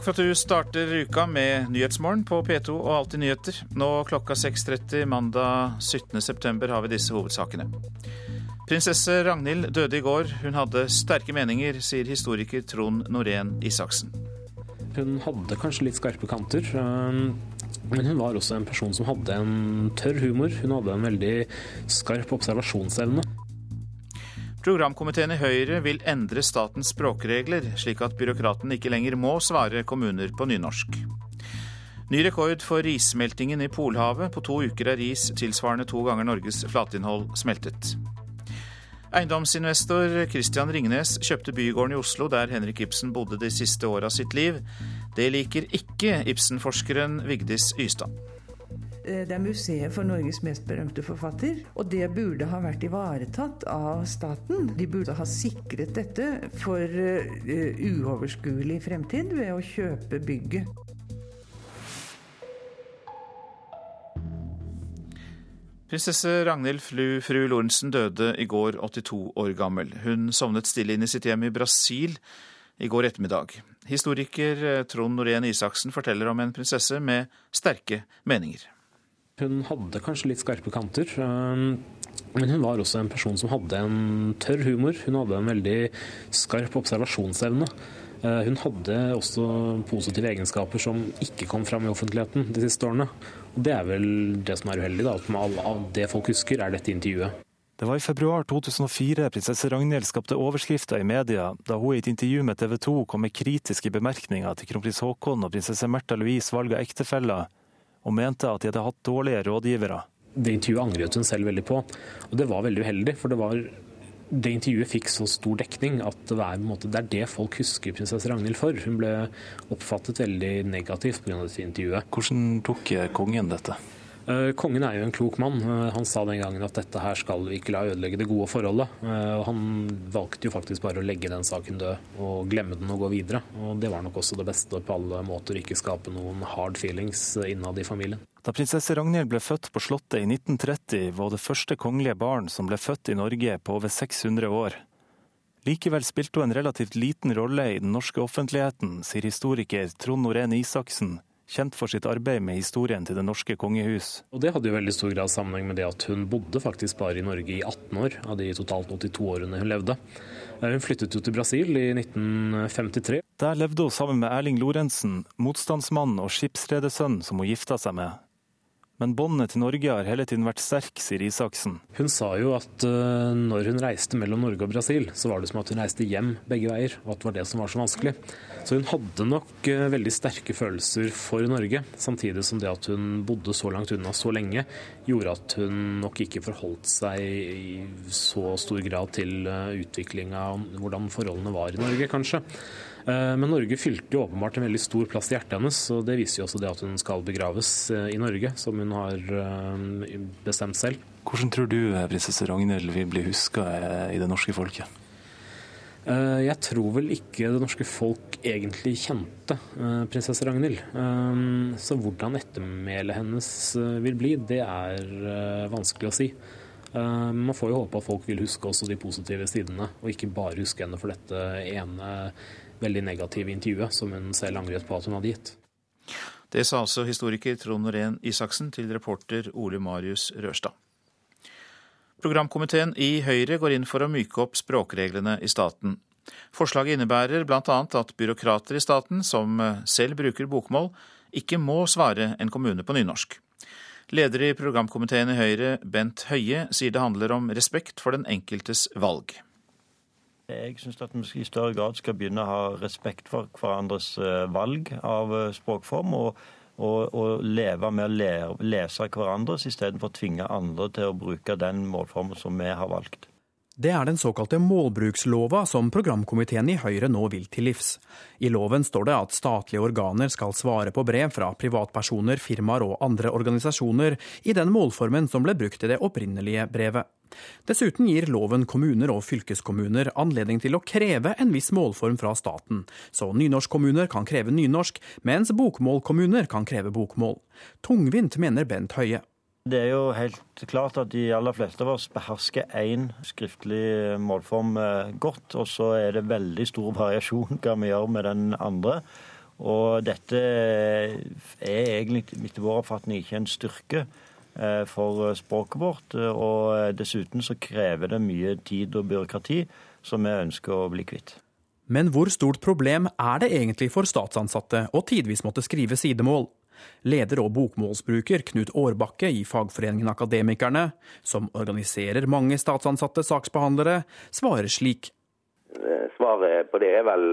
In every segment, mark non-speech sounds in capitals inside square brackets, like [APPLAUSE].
Takk for at du starter uka med Nyhetsmorgen på P2 og Alltid nyheter. Nå klokka 6.30 mandag 17.9 har vi disse hovedsakene. Prinsesse Ragnhild døde i går. Hun hadde sterke meninger, sier historiker Trond Norén Isaksen. Hun hadde kanskje litt skarpe kanter. Um, men hun var også en person som hadde en tørr humor. Hun hadde en veldig skarp observasjonsevne. Programkomiteen i Høyre vil endre statens språkregler, slik at byråkratene ikke lenger må svare kommuner på nynorsk. Ny rekord for issmeltingen i Polhavet. På to uker er ris tilsvarende to ganger Norges flatinnhold smeltet. Eiendomsinvestor Christian Ringnes kjøpte bygården i Oslo, der Henrik Ibsen bodde de siste åra sitt liv. Det liker ikke Ibsen-forskeren Vigdis Ystad. Eh, det er museet for Norges mest berømte forfatter. Og det burde ha vært ivaretatt av staten. De burde ha sikret dette for uh, uoverskuelig fremtid ved å kjøpe bygget. Prinsesse Ragnhild fru, fru Lorentzen døde i går 82 år gammel. Hun sovnet stille inn i sitt hjem i Brasil i går ettermiddag. Historiker eh, Trond Norén Isaksen forteller om en prinsesse med sterke meninger. Hun hadde kanskje litt skarpe kanter. Um, men hun var også en person som hadde en tørr humor. Hun hadde en veldig skarp observasjonsevne. Uh, hun hadde også positive egenskaper som ikke kom fram i offentligheten de siste årene. Og Det er vel det som er uheldig, da, at av det folk husker, er dette intervjuet. Det var i februar 2004 prinsesse Ragnhild skapte overskrifter i media da hun i et intervju med TV 2 kom med kritiske bemerkninger til kronprins Haakon og prinsesse Märtha Louise valg av ektefeller og mente at de hadde hatt dårlige rådgivere. Det intervjuet angret hun selv veldig på, og det var veldig uheldig. For det, var, det intervjuet fikk så stor dekning at det, var, måte, det, er det folk husker prinsesse Ragnhild for. Hun ble oppfattet veldig negativt pga. dette intervjuet. Hvordan tok kongen dette? Eh, kongen er jo en klok mann. Eh, han sa den gangen at dette her skal vi ikke la ødelegge det gode forholdet. Eh, han valgte jo faktisk bare å legge den saken død og glemme den og gå videre. Og det var nok også det beste på alle måter, ikke skape noen hard feelings innad i familien. Da prinsesse Ragnhild ble født på Slottet i 1930, var det første kongelige barn som ble født i Norge på over 600 år. Likevel spilte hun en relativt liten rolle i den norske offentligheten, sier historiker Trond Norén Isaksen, kjent for sitt arbeid med historien til det norske kongehus. Og Det hadde jo veldig stor grad sammenheng med det at hun bodde faktisk bare i Norge i 18 år av de totalt 82 årene hun levde. Eh, hun flyttet jo til Brasil i 1953. Der levde hun sammen med Erling Lorentzen, motstandsmann og skipsredesønn som hun gifta seg med. Men båndet til Norge har hele tiden vært sterk, sier Isaksen. Hun sa jo at uh, når hun reiste mellom Norge og Brasil, så var det som at hun reiste hjem begge veier, og at det var det som var så vanskelig. Så hun hadde nok uh, veldig sterke følelser for Norge, samtidig som det at hun bodde så langt unna så lenge, gjorde at hun nok ikke forholdt seg i så stor grad til uh, utviklinga hvordan forholdene var i Norge, kanskje. Eh, men Norge fylte jo åpenbart en veldig stor plass i hjertet hennes, og det viser jo også det at hun skal begraves eh, i Norge, som hun har eh, bestemt selv. Hvordan tror du prinsesse Ragnhild vil bli huska i det norske folket? Jeg tror vel ikke det norske folk egentlig kjente prinsesse Ragnhild. Så hvordan ettermælet hennes vil bli, det er vanskelig å si. Man får jo håpe at folk vil huske også de positive sidene, og ikke bare huske henne for dette ene veldig negative intervjuet som hun selv angret på at hun hadde gitt. Det sa altså historiker Trond Norén Isaksen til reporter Ole Marius Rørstad. Programkomiteen i Høyre går inn for å myke opp språkreglene i staten. Forslaget innebærer bl.a. at byråkrater i staten som selv bruker bokmål, ikke må svare en kommune på nynorsk. Leder i programkomiteen i Høyre, Bent Høie, sier det handler om respekt for den enkeltes valg. Jeg syns at vi i større grad skal begynne å ha respekt for hverandres eh, valg av eh, språkform. og, og, og leve med å lære, lese hverandres istedenfor å tvinge andre til å bruke den målformen som vi har valgt. Det er den såkalte målbrukslova som programkomiteen i Høyre nå vil til livs. I loven står det at statlige organer skal svare på brev fra privatpersoner, firmaer og andre organisasjoner i den målformen som ble brukt i det opprinnelige brevet. Dessuten gir loven kommuner og fylkeskommuner anledning til å kreve en viss målform fra staten, så nynorskkommuner kan kreve nynorsk, mens bokmålkommuner kan kreve bokmål. Tungvint, mener Bent Høie. Det er jo helt klart at de aller fleste av oss behersker én skriftlig målform eh, godt, og så er det veldig stor [LAUGHS] variasjon hva vi gjør med den andre. Og dette er egentlig etter vår oppfatning ikke en styrke eh, for språket vårt. Og dessuten så krever det mye tid og byråkrati som vi ønsker å bli kvitt. Men hvor stort problem er det egentlig for statsansatte å tidvis måtte skrive sidemål? Leder og bokmålsbruker Knut Årbakke i fagforeningen Akademikerne, som organiserer mange statsansatte saksbehandlere, svarer slik. Svaret på det er vel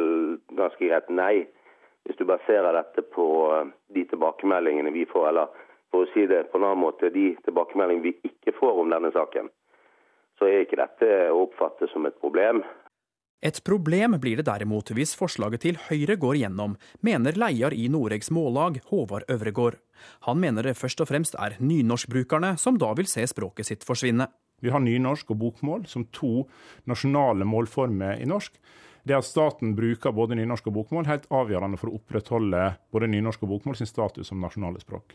ganske greit nei. Hvis du baserer dette på eh, de tilbakemeldingene vi får, eller for å si det på en annen måte, de tilbakemeldingene vi ikke får om denne saken, så er ikke dette å oppfatte som et problem. Et problem blir det derimot hvis forslaget til Høyre går gjennom, mener leder i Noregs Mållag, Håvard Øvregård. Han mener det først og fremst er nynorskbrukerne som da vil se språket sitt forsvinne. Vi har nynorsk og bokmål som to nasjonale målformer i norsk. Det at staten bruker både nynorsk og bokmål, er helt avgjørende for å opprettholde både nynorsk og bokmål sin status som nasjonale språk.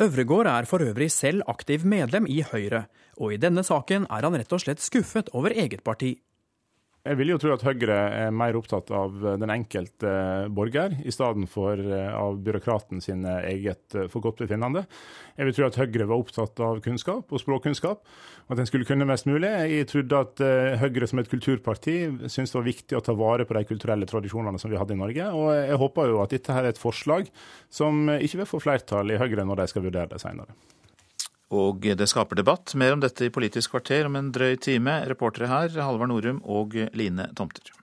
Øvregård er for øvrig selv aktiv medlem i Høyre, og i denne saken er han rett og slett skuffet over eget parti. Jeg vil jo tro at Høyre er mer opptatt av den enkelte borger, i stedet for eh, av byråkraten sin eget eh, forgodtbefinnende. Jeg vil tro at Høyre var opptatt av kunnskap og språkkunnskap, og at en skulle kunne mest mulig. Jeg trodde at eh, Høyre som et kulturparti syntes det var viktig å ta vare på de kulturelle tradisjonene som vi hadde i Norge. Og jeg håper jo at dette her er et forslag som ikke vil få flertall i Høyre når de skal vurdere det senere. Og det skaper debatt. Mer om dette i Politisk kvarter om en drøy time. Reportere her Halvard Norum og Line Tomter.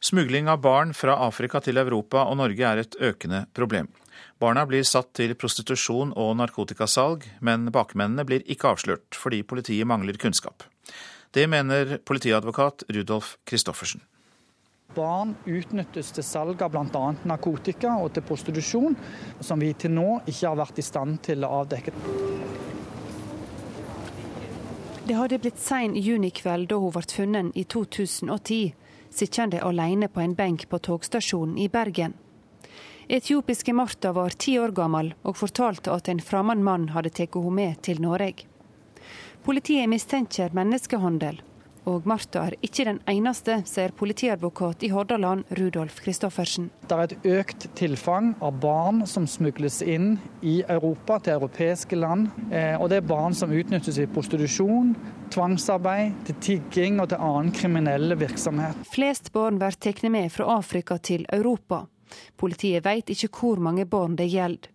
Smugling av barn fra Afrika til Europa og Norge er et økende problem. Barna blir satt til prostitusjon og narkotikasalg, men bakmennene blir ikke avslørt fordi politiet mangler kunnskap. Det mener politiadvokat Rudolf Christoffersen. Barn utnyttes til salg av bl.a. narkotika og til prostitusjon, som vi til nå ikke har vært i stand til å avdekke. Det hadde blitt sein junikveld da hun ble funnet i 2010, sittende alene på en benk på togstasjonen i Bergen. Etiopiske Martha var ti år gammel og fortalte at en fremmed mann hadde tatt henne med til Norge. Politiet mistenker menneskehandel, og Martha er ikke den eneste, sier politiadvokat i Hordaland, Rudolf Christoffersen. Det er et økt tilfang av barn som smugles inn i Europa, til europeiske land. Eh, og det er barn som utnyttes i prostitusjon, tvangsarbeid, til tigging og til annen kriminell virksomhet. Flest barn blir tatt med fra Afrika til Europa. Politiet vet ikke hvor mange barn det gjelder.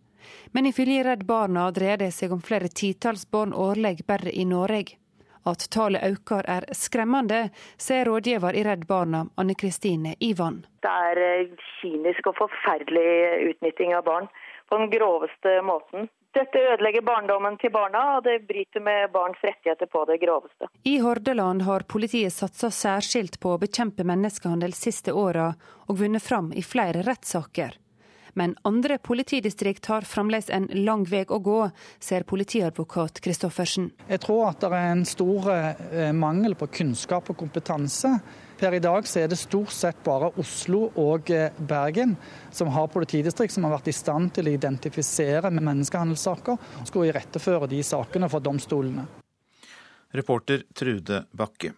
Men ifølge Redd Barna dreier det seg om flere titalls barn årlig bare i Norge. At tallet øker er skremmende, sier rådgiver i Redd Barna, Anne Kristine Ivan. Det er eh, kynisk og forferdelig utnytting av barn på den groveste måten. Dette ødelegger barndommen til barna, og det bryter med barns rettigheter på det groveste. I Hordaland har politiet satsa særskilt på å bekjempe menneskehandel siste åra, og vunnet fram i flere rettssaker. Men andre politidistrikt har fremdeles en lang vei å gå, ser politiadvokat Christoffersen. Jeg tror at det er en stor eh, mangel på kunnskap og kompetanse. Per i dag så er det stort sett bare Oslo og eh, Bergen som har politidistrikt som har vært i stand til å identifisere menneskehandelssaker og skulle iretteføre de sakene for domstolene. Reporter Trude Bakke.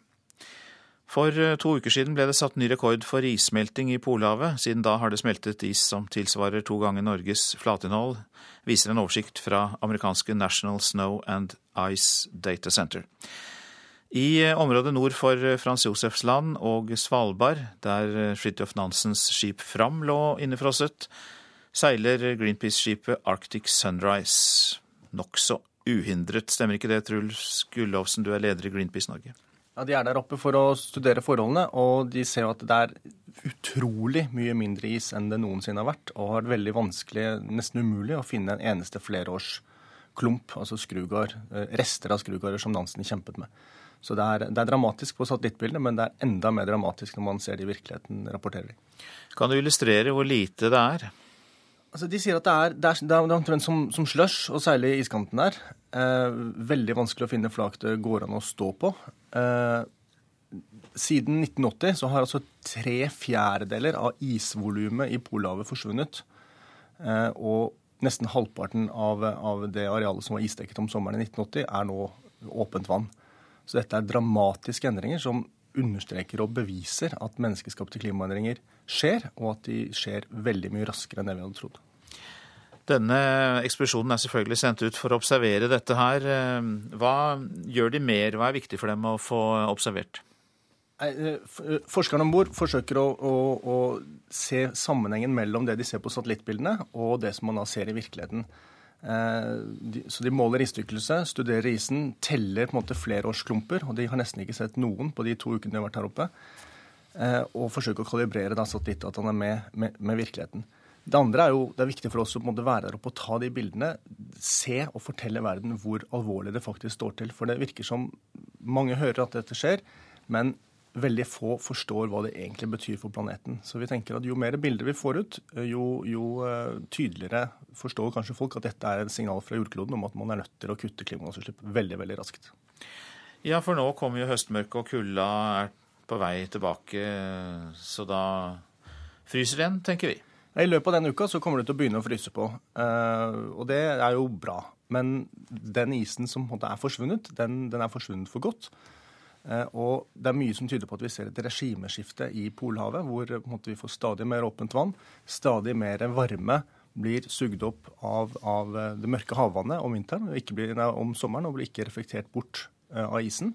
For eh, to uker siden ble det satt ny rekord for issmelting i Polhavet. Siden da har det smeltet is som tilsvarer to ganger Norges flatinnhold, viser en oversikt fra amerikanske National Snow and Ice Data Center. I eh, området nord for eh, Frans Josefs land og Svalbard, der Fridtjof Nansens skip Fram lå innefrosset, seiler Greenpeace-skipet Arctic Sunrise nokså uhindret. Stemmer ikke det, Truls Gullovsen, du er leder i Greenpeace Norge? Ja, De er der oppe for å studere forholdene, og de ser at det er utrolig mye mindre is enn det noensinne har vært, og har vært veldig vanskelig, nesten umulig, å finne en eneste flerårsklump, altså skrugar, eh, rester av skrugarer som Nansen kjempet med. Så det er, det er dramatisk på satellittbildet, men det er enda mer dramatisk når man ser det i virkeligheten, rapporterer de. Kan du illustrere hvor lite det er? Altså, de sier at det er, det er, det er omtrent som, som slush seile i iskanten der. Eh, veldig vanskelig å finne flak det går an å stå på. Eh, siden 1980 så har altså tre fjerdedeler av isvolumet i Polhavet forsvunnet. Eh, og nesten halvparten av, av, det arealet som var isdekket om sommeren i 1980, er nå åpent vann. Så dette er dramatiske endringer som understreker og beviser at menneskeskapte klimaendringer skjer, og at de skjer veldig mye raskere enn det vi hadde trodd. Denne ekspedisjonen er selvfølgelig sendt ut for å observere dette her. Hva gjør de mer, hva er viktig for dem å få observert? Eh, forskerne om bord forsøker å, å, å, se sammenhengen mellom det de ser på satellittbildene, og det som man da ser i virkeligheten. Eh, så de måler isstykkelse, studerer isen, teller på en måte flerårsklumper. Og de har nesten ikke sett noen på de to ukene de har vært her oppe. Eh, og forsøker å kalibrere da satellittdataene med, med, med virkeligheten. Det andre er jo, det er viktig for oss å være der oppe og ta de bildene. Se og fortelle verden hvor alvorlig det faktisk står til. For det virker som mange hører at dette skjer, men veldig få forstår hva det egentlig betyr for planeten. Så vi tenker at jo mer bilder vi får ut, jo, jo uh, tydeligere forstår kanskje folk at dette er et signal fra jordkloden om at man er nødt til å kutte klimagassutslipp veldig, veldig raskt. Ja, for nå kommer jo høstmørket, og kulda er på vei tilbake. Så da fryser igjen, tenker vi. I løpet av denne uka så kommer det til å begynne å fryse på. Uh, og det er jo bra. Men den isen som er forsvunnet, den, den er forsvunnet for godt. Uh, og det er mye som tyder på at vi ser et regimeskifte i Polhavet, hvor måte, vi får stadig mer åpent vann, stadig mer varme blir sugd opp av, av det mørke havvannet om vinteren, blir, nei, om sommeren og blir ikke reflektert bort av isen.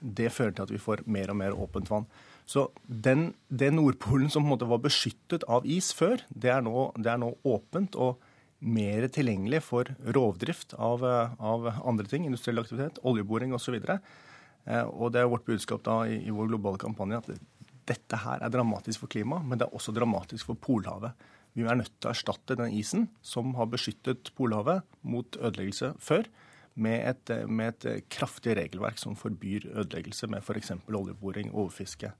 Det fører til at vi får mer og mer åpent vann. Så den, det Nordpolen som på en måte var beskyttet av is før, det er nå, det er nå åpent og mer tilgjengelig for rovdrift av, av andre ting, industriell aktivitet, oljeboring osv. Og, så eh, og det er vårt budskap da i, i vår globale kampanje at dette her er dramatisk for klimaet, men det er også dramatisk for Polhavet. Vi er nødt til å erstatte den isen som har beskyttet Polhavet mot ødeleggelse før, med et, med et kraftig regelverk som forbyr ødeleggelse med f.eks. oljeboring, overfiske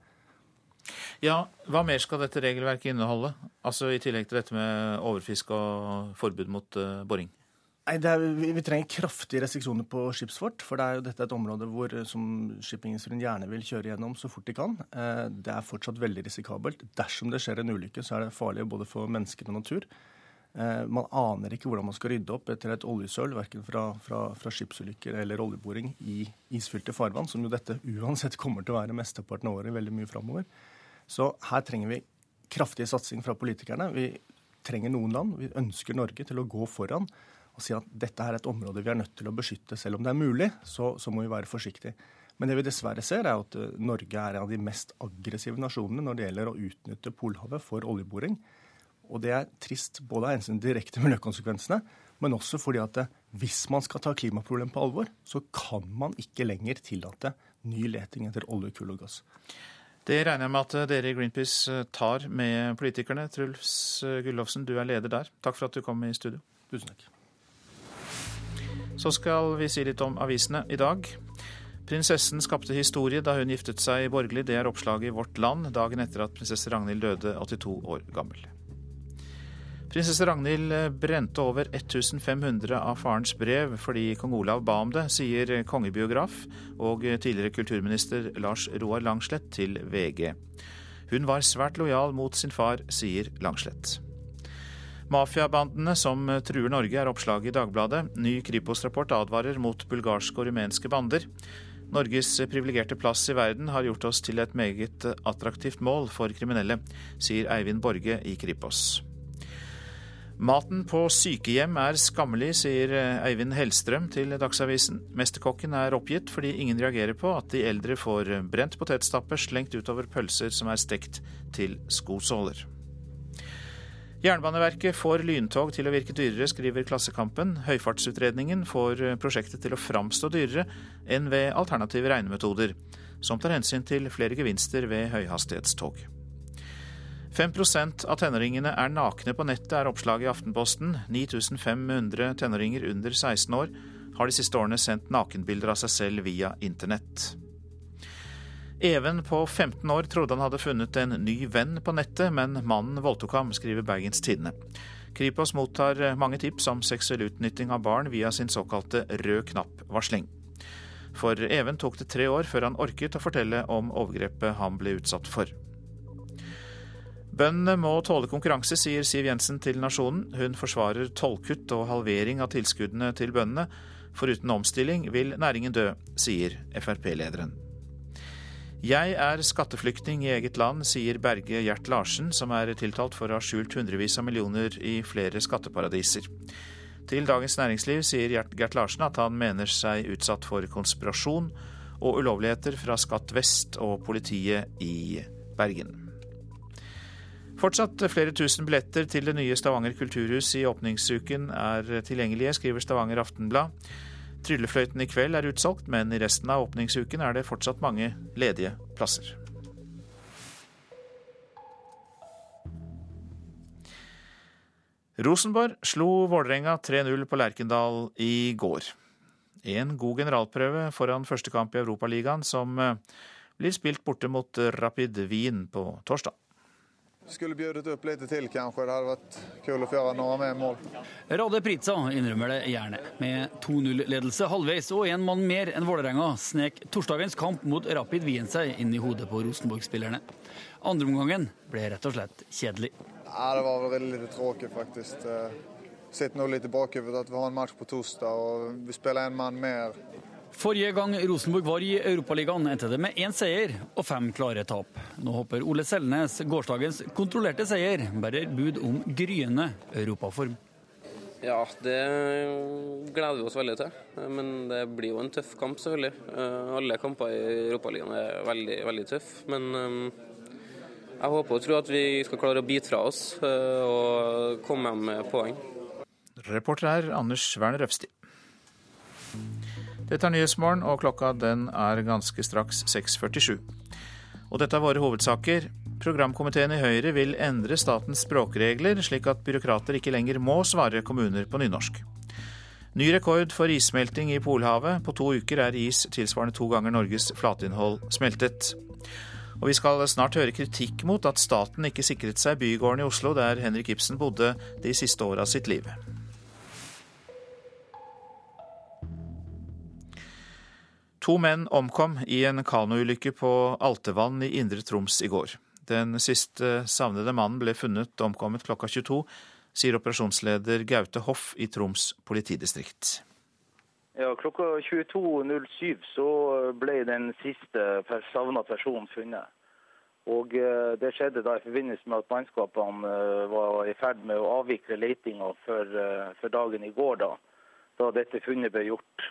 ja, Hva mer skal dette regelverket inneholde? Altså I tillegg til dette med overfiske og forbud mot uh, boring? Nei, er, vi, trenger kraftige restriksjoner på skipsfart. For det er jo dette et område hvor, eh, som shippingindustrien gjerne vil kjøre gjennom så fort de kan. Eh, det er fortsatt veldig risikabelt. Dersom det skjer en ulykke, så er det farlig både for mennesker og natur. Man aner ikke hvordan man skal rydde opp etter et oljesøl, verken fra, fra, fra, skipsulykker eller oljeboring i isfylte farvann, som jo dette uansett kommer til å være mesteparten av året veldig mye framover. Så her trenger vi kraftig satsing fra politikerne. Vi trenger noen land. Vi ønsker Norge til å gå foran og si at dette er et område vi er nødt til å beskytte. Selv om det er mulig, så, så må vi være forsiktige. Men det vi dessverre ser, er at eh, Norge er en av de mest aggressive nasjonene når det gjelder å utnytte Polhavet for oljeboring. Og det er trist både av hensyn til direkte miljøkonsekvensene, men også fordi at eh, hvis man skal ta klimaproblemet på alvor, så kan man ikke lenger tillate ny leting etter olje, kull og gass. Det regner jeg med at dere i Greenpeace eh, tar med politikerne. Truls Gullovsen, Gullofsen, du er leder der. Takk for at du kom i studio. Tusen takk. Så skal vi si litt om avisene i dag. Prinsessen skapte historie da hun giftet seg borgerlig. Det er oppslaget i Vårt Land dagen etter at prinsesse Ragnhild døde, 82 år gammel. Prinsesse Ragnhild brente over 1500 av farens brev fordi kong Olav ba om det, sier kongebiograf og tidligere kulturminister Lars Roar Langslett til VG. Hun var svært lojal mot sin far, sier Langslett. Mafiabandene som truer Norge, er oppslaget i Dagbladet. Ny Kripos-rapport advarer mot bulgarske og rumenske bander. Norges privilegerte plass i verden har gjort oss til et meget attraktivt mål for kriminelle, sier Eivind Borge i Kripos. Maten på sykehjem er skammelig, sier eh, Eivind Hellstrøm til Dagsavisen. Mesterkokken er oppgitt fordi ingen reagerer på at de eldre får brent potetstappe slengt utover pølser som er stekt til skosåler. Jernbaneverket får lyntog til å virke dyrere, skriver Klassekampen. Høyfartsutredningen får prosjektet til å framstå dyrere enn ved alternative regnemetoder, som tar hensyn til flere gevinster ved høyhastighetstog. 5% av tenåringene er nakne på nettet, er oppslaget i Aftenposten. 9500 tenåringer under 16 år har de siste årene sendt nakenbilder av seg selv via internett. Even på 15 år trodde han hadde funnet en ny venn på nettet, men mannen voldtok ham, skriver Bergens Tidende. Kripos mottar mange tips om seksuell utnytting av barn via sin såkalte rød knapp-varsling. For Even tok det tre år før han orket å fortelle om overgrepet han ble utsatt for. Bøndene må tåle konkurranse, sier Siv Jensen til Nasjonen. Hun forsvarer tollkutt og halvering av tilskuddene til bøndene. Foruten omstilling vil næringen dø, sier Frp-lederen. Jeg er skatteflyktning i eget land, sier Berge Gjert Larsen, som er tiltalt for å ha skjult hundrevis av millioner i flere skatteparadiser. Til Dagens Næringsliv sier Gert Larsen at han mener seg utsatt for konspirasjon og ulovligheter fra Skatt vest og politiet i Bergen. Fortsatt flere tusen billetter til det nye Stavanger kulturhus i åpningsuken er tilgjengelige, skriver Stavanger Aftenblad. Tryllefløyten i kveld er utsolgt, men i resten av åpningsuken er det fortsatt mange ledige plasser. Rosenborg slo Vålerenga 3-0 på Lerkendal i går. En god generalprøve foran første kamp i Europaligaen, som eh, blir spilt borte mot Rapid Wien på torsdag. Skulle bjudet opp litt til, kanskje. Det hadde vært kult å få gjøre noe med mål. Rade Pritza innrømmer det gjerne. Med 2-0-ledelse halvveis og én mann mer enn Vålerenga snek torsdagens kamp mot Rapid Wien seg inn i hodet på Rosenborg-spillerne. Andreomgangen ble rett og slett kjedelig. Ja, det var veldig litt tråkig, faktisk. Sitter nå litt i bakhodet at vi har en match på torsdag og vi spiller en mann mer. Forrige gang Rosenborg var i Europaligaen, endte det med én seier og fem klare tap. Nå håper Ole Selnes gårsdagens kontrollerte seier bærer bud om gryende europaform. Ja, det gleder vi oss veldig til. Men det blir jo en tøff kamp, selvfølgelig. Alle kamper i Europaligaen er veldig, veldig tøffe. Men jeg håper og tror at vi skal klare å bite fra oss og komme hjem med poeng. Reporter er Anders Werner Øvsti. Dette er Nyhetsmorgen, og klokka den er ganske straks 6.47. Og dette er våre hovedsaker. Programkomiteen i Høyre vil endre statens språkregler, slik at byråkrater ikke lenger må svare kommuner på nynorsk. Ny rekord for issmelting i Polhavet. På to uker er is tilsvarende to ganger Norges flatinnhold smeltet. Og vi skal snart høre kritikk mot at staten ikke sikret seg bygården i Oslo, der Henrik Ibsen bodde de siste åra av sitt liv. To menn omkom i en kanoulykke på Altevann i Indre Troms i går. Den siste savnede mannen ble funnet omkommet klokka 22, sier operasjonsleder Gaute Hoff i Troms politidistrikt. Ja, Klokka 22.07 så ble den siste savna personen funnet. Og Det skjedde da i forbindelse med at mannskapene var i ferd med å avvikle letinga for, for dagen i går, da, da dette funnet ble gjort.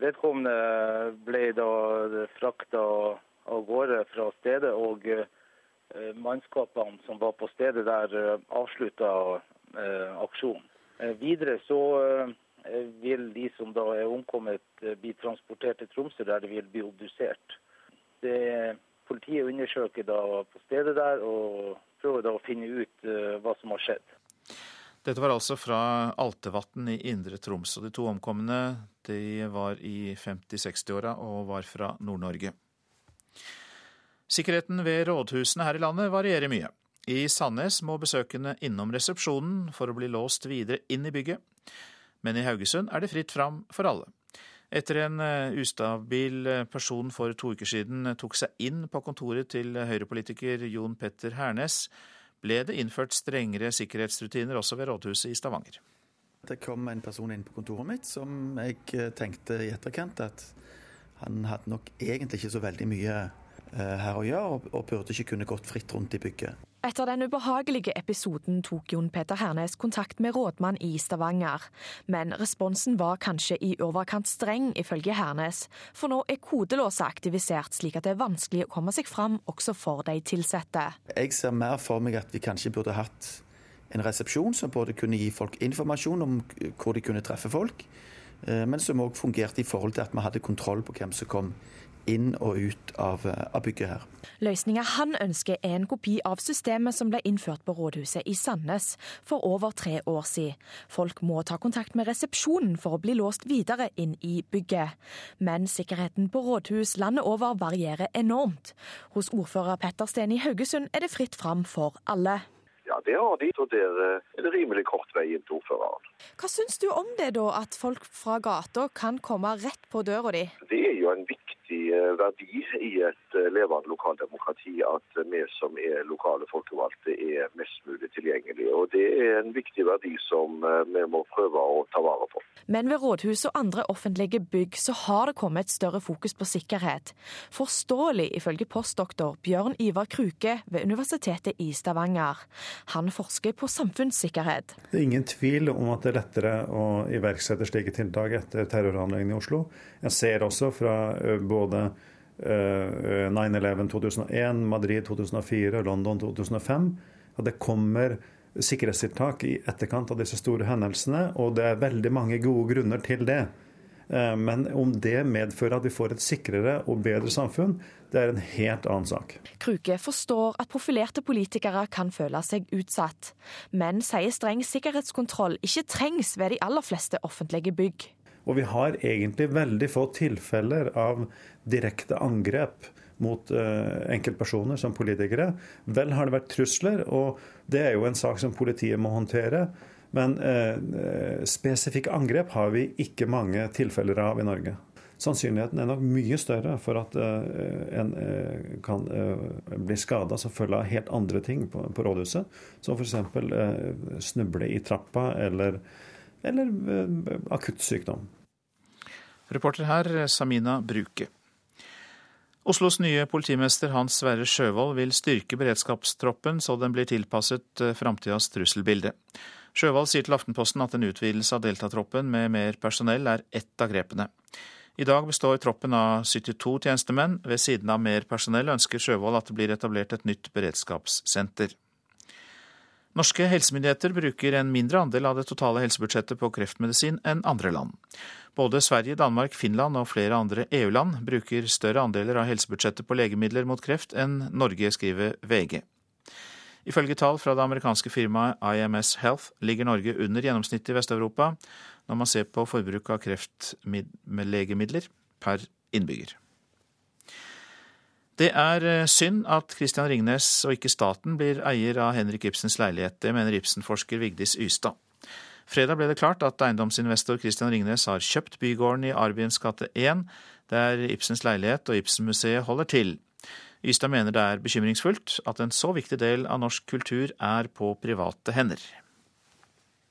Vedkommende ble da frakta av gårde fra stedet, og mannskapene som var på stedet der, avslutta aksjonen. Videre så vil de som da er omkommet, bli transportert til Tromsø, der de vil bli obdusert. Det, politiet undersøker da på stedet der og prøver da å finne ut hva som har skjedd. Dette var altså fra Altevatn i Indre Troms. og De to omkomne de var i 50-60-åra og var fra Nord-Norge. Sikkerheten ved rådhusene her i landet varierer mye. I Sandnes må besøkende innom resepsjonen for å bli låst videre inn i bygget. Men i Haugesund er det fritt fram for alle. Etter en ustabil person for to uker siden tok seg inn på kontoret til høyrepolitiker Jon Petter Hernes, ble det innført strengere sikkerhetsrutiner også ved rådhuset i Stavanger. Det kom en person inn på kontoret mitt som jeg tenkte i etterkant at han hadde nok egentlig ikke så veldig mye her å gjøre, og burde ikke kunne gått fritt rundt i bygget. Etter den ubehagelige episoden tok Jon Peter Hernes kontakt med rådmann i Stavanger. Men responsen var kanskje i overkant streng, ifølge Hernes. For nå er kodelåsa aktivisert, slik at det er vanskelig å komme seg fram også for de ansatte. Jeg ser mer for meg at vi kanskje burde hatt en resepsjon som både kunne gi folk informasjon om hvor de kunne treffe folk, men som òg fungerte i forhold til at vi hadde kontroll på hvem som kom inn og ut av, av bygget her. Løsninga han ønsker er en kopi av systemet som ble innført på rådhuset i Sandnes for over tre år siden. Folk må ta kontakt med resepsjonen for å bli låst videre inn i bygget. Men sikkerheten på rådhus landet over varierer enormt. Hos ordfører Petter Steen i Haugesund er det fritt fram for alle. Ja, det har de, og der er det rimelig kort vei inn til ordføreren. Hva syns du om det, da, at folk fra gata kan komme rett på døra di? Det er jo en viktig eh, verdi i et eh, levende lokaldemokrati at vi som er lokale folkevalgte er mest mulig tilgjengelige. Og Det er en viktig verdi som vi må prøve å ta vare på. Men ved rådhus og andre offentlige bygg så har det kommet et større fokus på sikkerhet. Forståelig ifølge postdoktor Bjørn Ivar Kruke ved Universitetet i Stavanger. Han forsker på samfunnssikkerhet. Det er ingen tvil om at det er lettere å iverksette slike tiltak etter terrorhandlingene i Oslo. Jeg ser også fra både 9-11 2001, Madrid 2004 London 2005 at det kommer sikkerhetstiltak i etterkant av disse store hendelsene, og det er veldig mange gode grunner til det. Men om det medfører at vi får et sikrere og bedre samfunn, det er en helt annen sak. Kruke forstår at profilerte politikere kan føle seg utsatt, men sier streng sikkerhetskontroll ikke trengs ved de aller fleste offentlige bygg. Og vi har egentlig veldig få tilfeller av direkte angrep mot uh, enkeltpersoner som politikere. Vel har det vært trusler, og det er jo en sak som politiet må håndtere. Men uh, spesifikke angrep har vi ikke mange tilfeller av i Norge. Sannsynligheten er nok mye større for at uh, en kan bli skada som følge av helt andre ting på, på rådhuset. Som f.eks. Uh, snuble i trappa eller, eller akutt sykdom. Reporter her, Samina Bruke. Oslos nye politimester Hans Sverre Sjøvold vil styrke beredskapstroppen så den blir tilpasset framtidas trusselbilde. Sjøvold sier til Aftenposten at en utvidelse av deltatroppen med mer personell er ett av grepene. I dag består troppen av 72 tjenestemenn. Ved siden av mer personell ønsker Sjøvold at det blir etablert et nytt beredskapssenter. Norske helsemyndigheter bruker en mindre andel av det totale helsebudsjettet på kreftmedisin enn andre land. Både Sverige, Danmark, Finland og flere andre EU-land bruker større andeler av helsebudsjettet på legemidler mot kreft enn Norge, skriver VG. Ifølge tall fra det amerikanske firmaet IMS Health ligger Norge under gjennomsnittet i Vest-Europa når man ser på forbruk av kreftlegemidler per innbygger. Det er eh, synd at Christian Ringnes og ikke staten blir eier av Henrik Ibsens leilighet. Det mener Ibsen-forsker Vigdis Ystad. Fredag ble det klart at eiendomsinvestor Christian Ringnes har kjøpt bygården i Arbiens gate 1, der Ibsens leilighet og Ibsenmuseet holder til. Ystad mener det er bekymringsfullt at en så viktig del av norsk kultur er på private hender.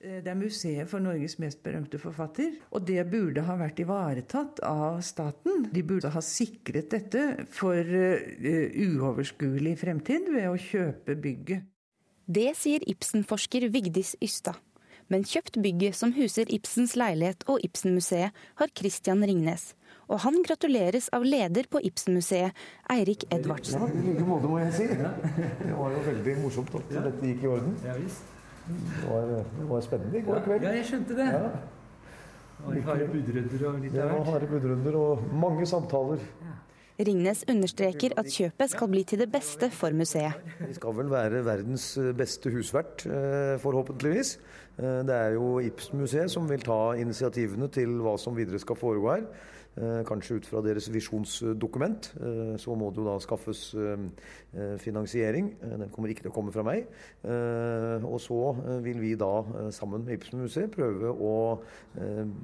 Eh, det er museet for Norges mest berømte forfatter. Og det burde ha vært ivaretatt av staten. De burde ha sikret dette for uh, uoverskuelig fremtid ved å kjøpe bygget. Det sier Ibsen-forsker Vigdis Ystad. Men kjøpt bygget som huser Ibsens leilighet og Ibsenmuseet, har Christian Ringnes. Og han gratuleres av leder på Ibsenmuseet, Eirik Edvardsen. Ja, I like måte, må jeg si. Det var jo veldig morsomt at dette gikk i orden. Det var, det var, spennende i går kveld. Ja, jeg skjønte det. Ja. Harde budrunder og litt av hvert. Harde budrunder og mange samtaler. Ringnes understreker at kjøpet skal bli til det beste for museet. Vi skal vel være verdens beste husvert, eh, forhåpentligvis. Eh, det er jo Ibsen-museet som vil ta initiativene til hva som videre skal foregå her. Eh, kanskje ut fra deres visjonsdokument. Eh, så må det jo da skaffes eh, finansiering. Den kommer ikke til å komme fra meg. Og så vil vi da sammen med Ibsen-museet prøve å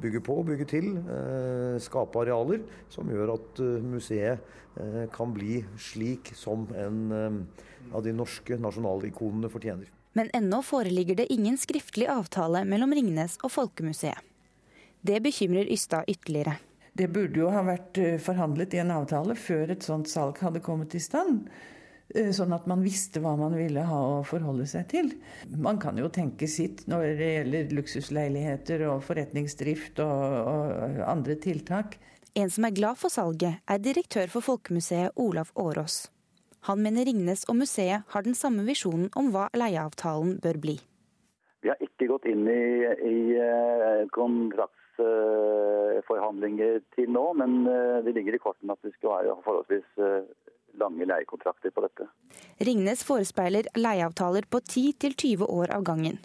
bygge på og bygge til. Skape arealer som gjør at museet kan bli slik som en av de norske nasjonalikonene fortjener. Men ennå foreligger det ingen skriftlig avtale mellom Ringnes og Folkemuseet. Det bekymrer Ystad ytterligere. Det burde jo ha vært eh, forhandlet i en avtale før et sånt salg hadde kommet i stand. Eh, sånn at man visste hva man ville ha å forholde seg til. Man kan jo tenke sitt når det gjelder luksusleiligheter og forretningsdrift og, og andre tiltak. En som er glad for salget, er direktør for Folkemuseet Olav Årås. Han mener Ringnes og museet har den samme visjonen om hva leieavtalen bør bli. Vi har ikke gått inn i, i eh, forhandlinger til nå, men eh, det ligger i kortene at vi skal være forholdsvis eh, lange leiekontrakter på dette. Ringnes forespeiler leieavtaler på 10-20 år av gangen.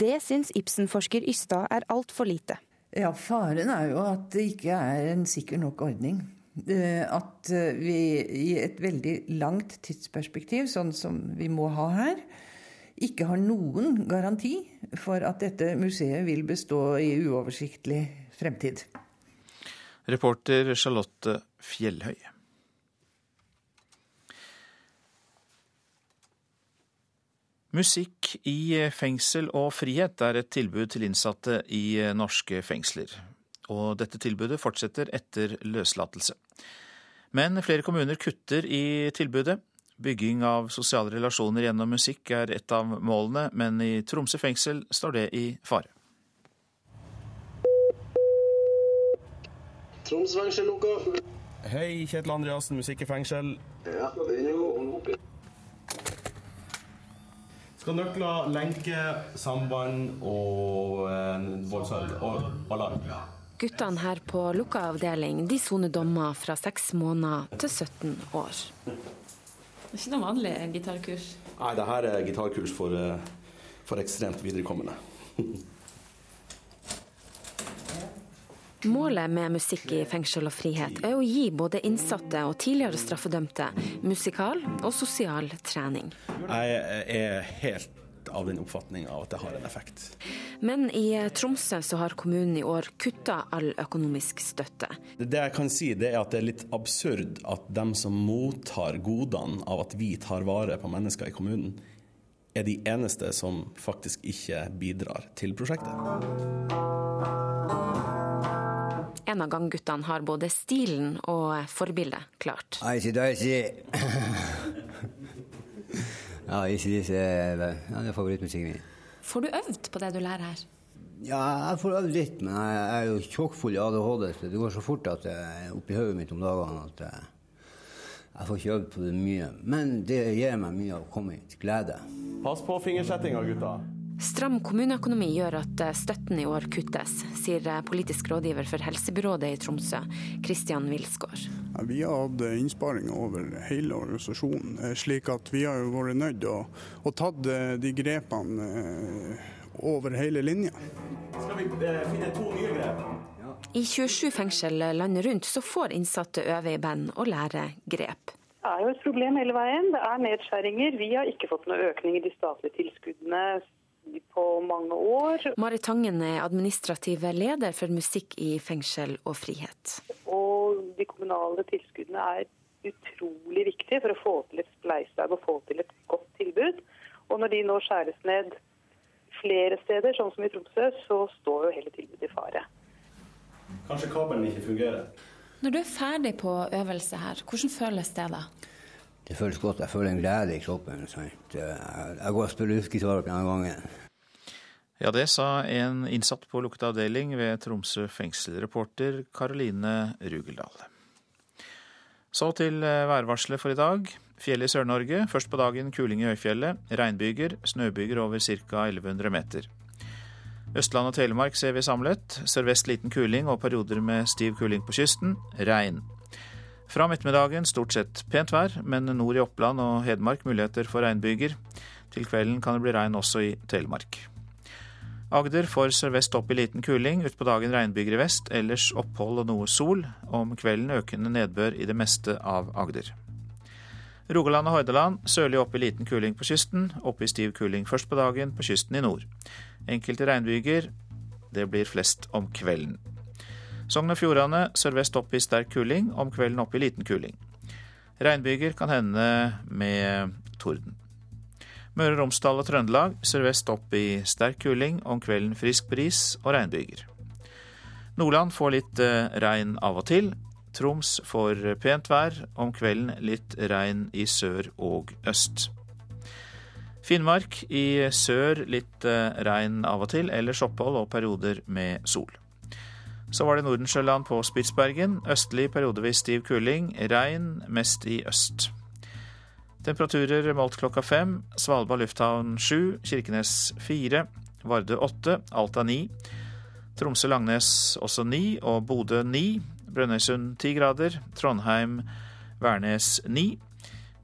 Det syns Ibsen-forsker Ystad er altfor lite. Ja, Faren er jo at det ikke er en sikker nok ordning. At vi i et veldig langt tidsperspektiv, sånn som vi må ha her, ikke har noen garanti for at dette museet vil bestå i uoversiktlig fremtid. Reporter Charlotte Fjellhøy. Musikk i fengsel og frihet er et tilbud til innsatte i norske fengsler. Og dette tilbudet fortsetter etter løslatelse. Men flere kommuner kutter i tilbudet. Bygging av sosiale relasjoner gjennom musikk er et av målene, men i Tromsø fengsel står det i fare. Troms fengsel lukka. Hei, Kjetil Andreassen, musikk i fengsel. Ja, den er jo skal nøkler, lenke, samband og eh, voldsalarm og alarm. Guttene her på lukka avdeling de soner dommer fra seks måneder til 17 år. Det er ikke noe vanlig gitarkurs? Nei, det her er gitarkurs for, eh, for ekstremt viderekommende. Målet med musikk i fengsel og frihet er å gi både innsatte og tidligere straffedømte musikal og sosial trening. Jeg er helt av den oppfatning av at det har en effekt. Men i Tromsø så har kommunen i år kutta all økonomisk støtte. Det jeg kan si, det er at det er litt absurd at dem som mottar godene av at vi tar vare på mennesker i kommunen, er de eneste som faktisk ikke bidrar til prosjektet. En av gangguttene har både stilen og forbildet klart. Icy Dicy. Ja, ACDC er, ja, er favorittmusikken min. Får du øvd på det du lærer her? Ja, jeg får øvd litt, men jeg er jo tjokkfull i ADHD, så det går så fort at jeg er oppi hodet mitt om dagene at jeg, jeg får ikke øvd på det mye. Men det gir meg mye av å komme hit. glede. Pass på fingersettinga, gutta. Stram kommuneøkonomi gjør at eh, støtten i år kuttes, sier eh, politisk rådgiver for helsebyrådet i Tromsø, Kristian Wilsgård. Ja, vi har hatt innsparinger over hele organisasjonen, eh, slik at vi har vært nødt til å, å ta de grepene over hele linja. Skal vi finne to nye grep? I 27 fengsel landet rundt så får innsatte øve i band og lære grep. Det er jo et problem hele veien. Det er nedskjæringer. Vi har ikke fått noe økning i de statlige tilskuddene på mange år. Marit Tangen er administrativ leder for musikk i fengsel og frihet. Og de kommunale tilskuddene er utrolig viktige for å få til et spleiselag og få til et godt tilbud. Og når de nå skjæres ned flere steder, sånn som i Tromsø, så står jo hele tilbudet i fare. Kanskje kabelen ikke fungerer. Når du er ferdig på øvelse her, hvordan føles det da? Det føles godt. Jeg føler en glede i kroppen. Sant? Jeg går og spiller luftgitar denne gangen. Ja, det sa en innsatt på lukket avdeling ved Tromsø fengsel, reporter Karoline Rugeldal. Så til eh, værvarselet for i dag. Fjellet i Sør-Norge. Først på dagen kuling i høyfjellet. Regnbyger. Snøbyger over ca. 1100 meter. Østland og Telemark ser vi samlet. Sørvest liten kuling og perioder med stiv kuling på kysten. Regn. Fra ettermiddagen stort sett pent vær, men nord i Oppland og Hedmark muligheter for regnbyger. Til kvelden kan det bli regn også i Telemark. Agder får sørvest opp i liten kuling, utpå dagen regnbyger i vest, ellers opphold og noe sol. Om kvelden økende nedbør i det meste av Agder. Rogaland og Hordaland sørlig opp i liten kuling på kysten, opp i stiv kuling først på dagen på kysten i nord. Enkelte regnbyger. Det blir flest om kvelden. Sogn og Fjordane sørvest opp i sterk kuling, om kvelden opp i liten kuling. Regnbyger kan hende med torden. Møre og Romsdal og Trøndelag sørvest opp i sterk kuling, om kvelden frisk bris og regnbyger. Nordland får litt eh, regn av og til. Troms får pent vær, om kvelden litt regn i sør og øst. Finnmark i sør litt eh, regn av og til, ellers opphold og perioder med sol. Så var det Nordensjøland på Spitsbergen. Østlig periodevis stiv kuling. Regn, mest i øst. Temperaturer målt klokka fem. Svalbard lufthavn sju. Kirkenes fire. Vardø åtte. Alta ni. Tromsø-Langnes også ni. Og Bodø ni. Brønnøysund ti grader. Trondheim, Værnes ni.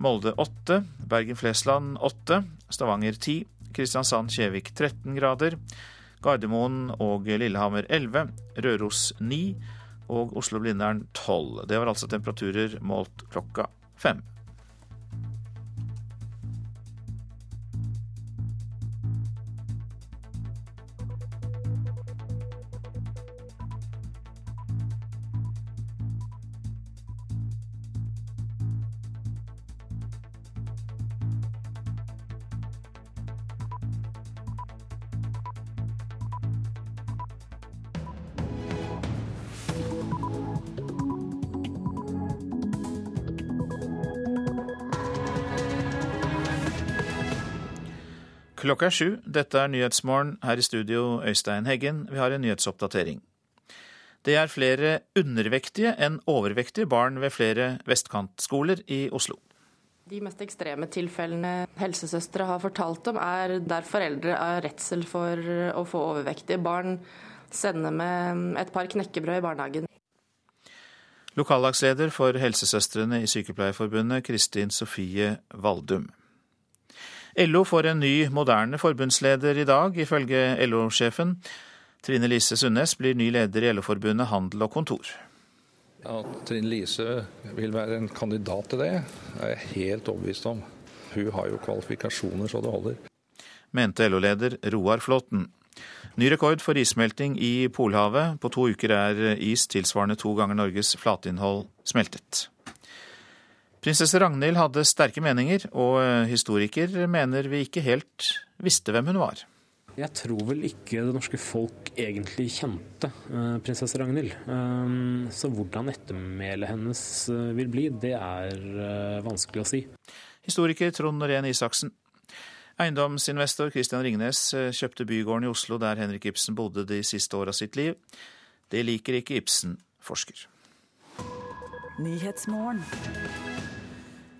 Molde åtte. Bergen-Flesland åtte. Stavanger ti. Kristiansand-Kjevik 13 grader. Gardermoen og Lillehammer 11, Røros 9 og Oslo-Blindern 12. Det var altså temperaturer målt klokka fem. Klokka er sju. Dette er Nyhetsmorgen. Her i studio Øystein Heggen. Vi har en nyhetsoppdatering. Det er flere undervektige enn overvektige barn ved flere vestkantskoler i Oslo. De mest ekstreme tilfellene helsesøstre har fortalt om, er der foreldre av redsel for å få overvektige barn sender med et par knekkebrød i barnehagen. Lokallagsleder for helsesøstrene i Sykepleierforbundet, Kristin Sofie Valdum. LO får en ny, moderne forbundsleder i dag, ifølge LO-sjefen. Trine Lise Sundnes blir ny leder i LO-forbundet Handel og Kontor. Ja, Trine Lise vil være en kandidat til det, er jeg helt overbevist om. Hun har jo kvalifikasjoner så det holder. Mente LO-leder Roar Flåten. Ny rekord for issmelting i Polhavet. På to uker er is tilsvarende to ganger Norges flatinnhold smeltet. Prinsesse Ragnhild hadde sterke meninger, og historiker mener vi ikke helt visste hvem hun var. Jeg tror vel ikke det norske folk egentlig kjente uh, prinsesse Ragnhild. Um, så hvordan ettermælet hennes vil bli, det er vanskelig å si. Historiker Trond Norén Isaksen. Eiendomsinvestor Christian Ringnes kjøpte bygården i Oslo der Henrik Ibsen bodde de siste åra sitt liv. Det liker ikke Ibsen-forsker.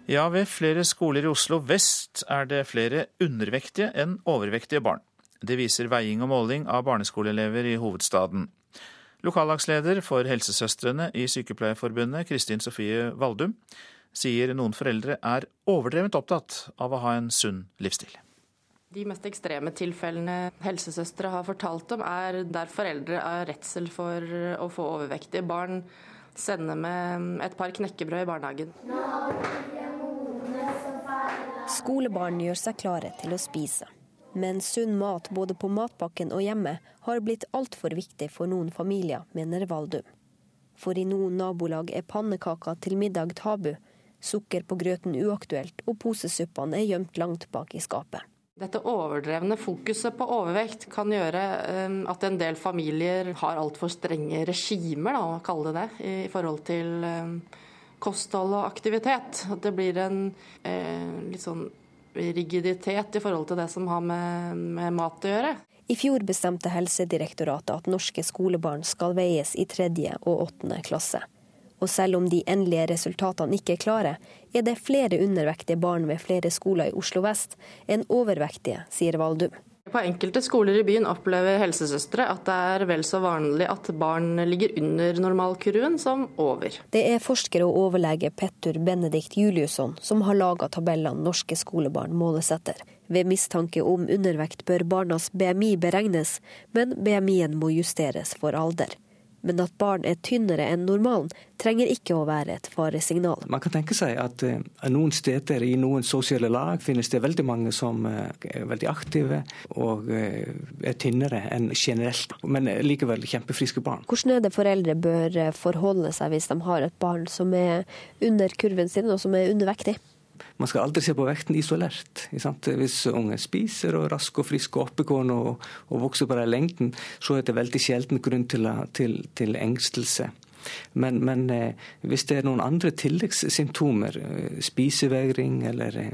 Ja, ved flere skoler i Oslo vest er det flere undervektige enn overvektige barn. Det viser veiing og måling av barneskoleelever i hovedstaden. Lokallagsleder for helsesøstrene i Sykepleierforbundet, Kristin Sofie Valdum, sier noen foreldre er overdrevent opptatt av å ha en sunn livsstil. De mest ekstreme tilfellene helsesøstre har fortalt om, er der foreldre av redsel for å få overvektige barn sender med et par knekkebrød i barnehagen. Skolebarn gjør seg klare til å spise. Men sunn mat både på matpakken og hjemme har blitt altfor viktig for noen familier, mener Valdum. For i noen nabolag er pannekaker til middag tabu, sukker på grøten uaktuelt, og posesuppene er gjemt langt bak i skapet. Dette overdrevne fokuset på overvekt kan gjøre at en del familier har altfor strenge regimer, da, å kalle det det, i forhold til kosthold og aktivitet. At det blir en eh, litt sånn rigiditet i forhold til det som har med, med mat å gjøre. I fjor bestemte Helsedirektoratet at norske skolebarn skal veies i tredje og åttende klasse. Og selv om de endelige resultatene ikke er klare, er det flere undervektige barn ved flere skoler i Oslo vest enn overvektige, sier Valdum. På enkelte skoler i byen opplever helsesøstre at det er vel så vanlig at barn ligger under normalkurven som over. Det er forsker og overlege Petter Benedikt Juliusson som har laga tabellene norske skolebarn måles etter. Ved mistanke om undervekt bør barnas BMI beregnes, men BMI-en må justeres for alder. Men at barn er tynnere enn normalen, trenger ikke å være et faresignal. Man kan tenke seg at uh, noen steder i noen sosiale lag finnes det veldig mange som uh, er veldig aktive og uh, er tynnere enn generelt, men likevel kjempefriske barn. Hvordan er det foreldre bør forholde seg hvis de har et barn som er under kurven sin og som er undervektig? Man skal aldri se på vekten isolert. Hvis unge spiser og er rask og frisk og oppegående og, og vokser på den lengden, så er det veldig sjelden grunn til, til, til engstelse. Men, men eh, hvis det er noen andre tilleggssymptomer, eh, spisevegring eller eh,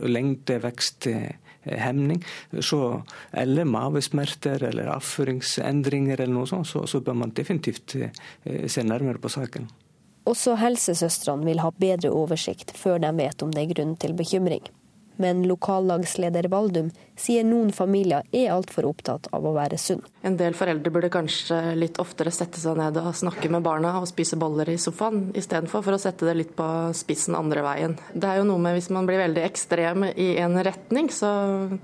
lengdeveksthemning, så, eller mavesmerter eller avføringsendringer eller noe sånt, så, så bør man definitivt eh, se nærmere på saken. Også helsesøstrene vil ha bedre oversikt før de vet om det er grunn til bekymring. Men lokallagsleder Valdum sier noen familier er altfor opptatt av å være sunn. En del foreldre burde kanskje litt oftere sette seg ned og snakke med barna og spise boller i sofaen, istedenfor for å sette det litt på spissen andre veien. Det er jo noe med hvis man blir veldig ekstrem i en retning, så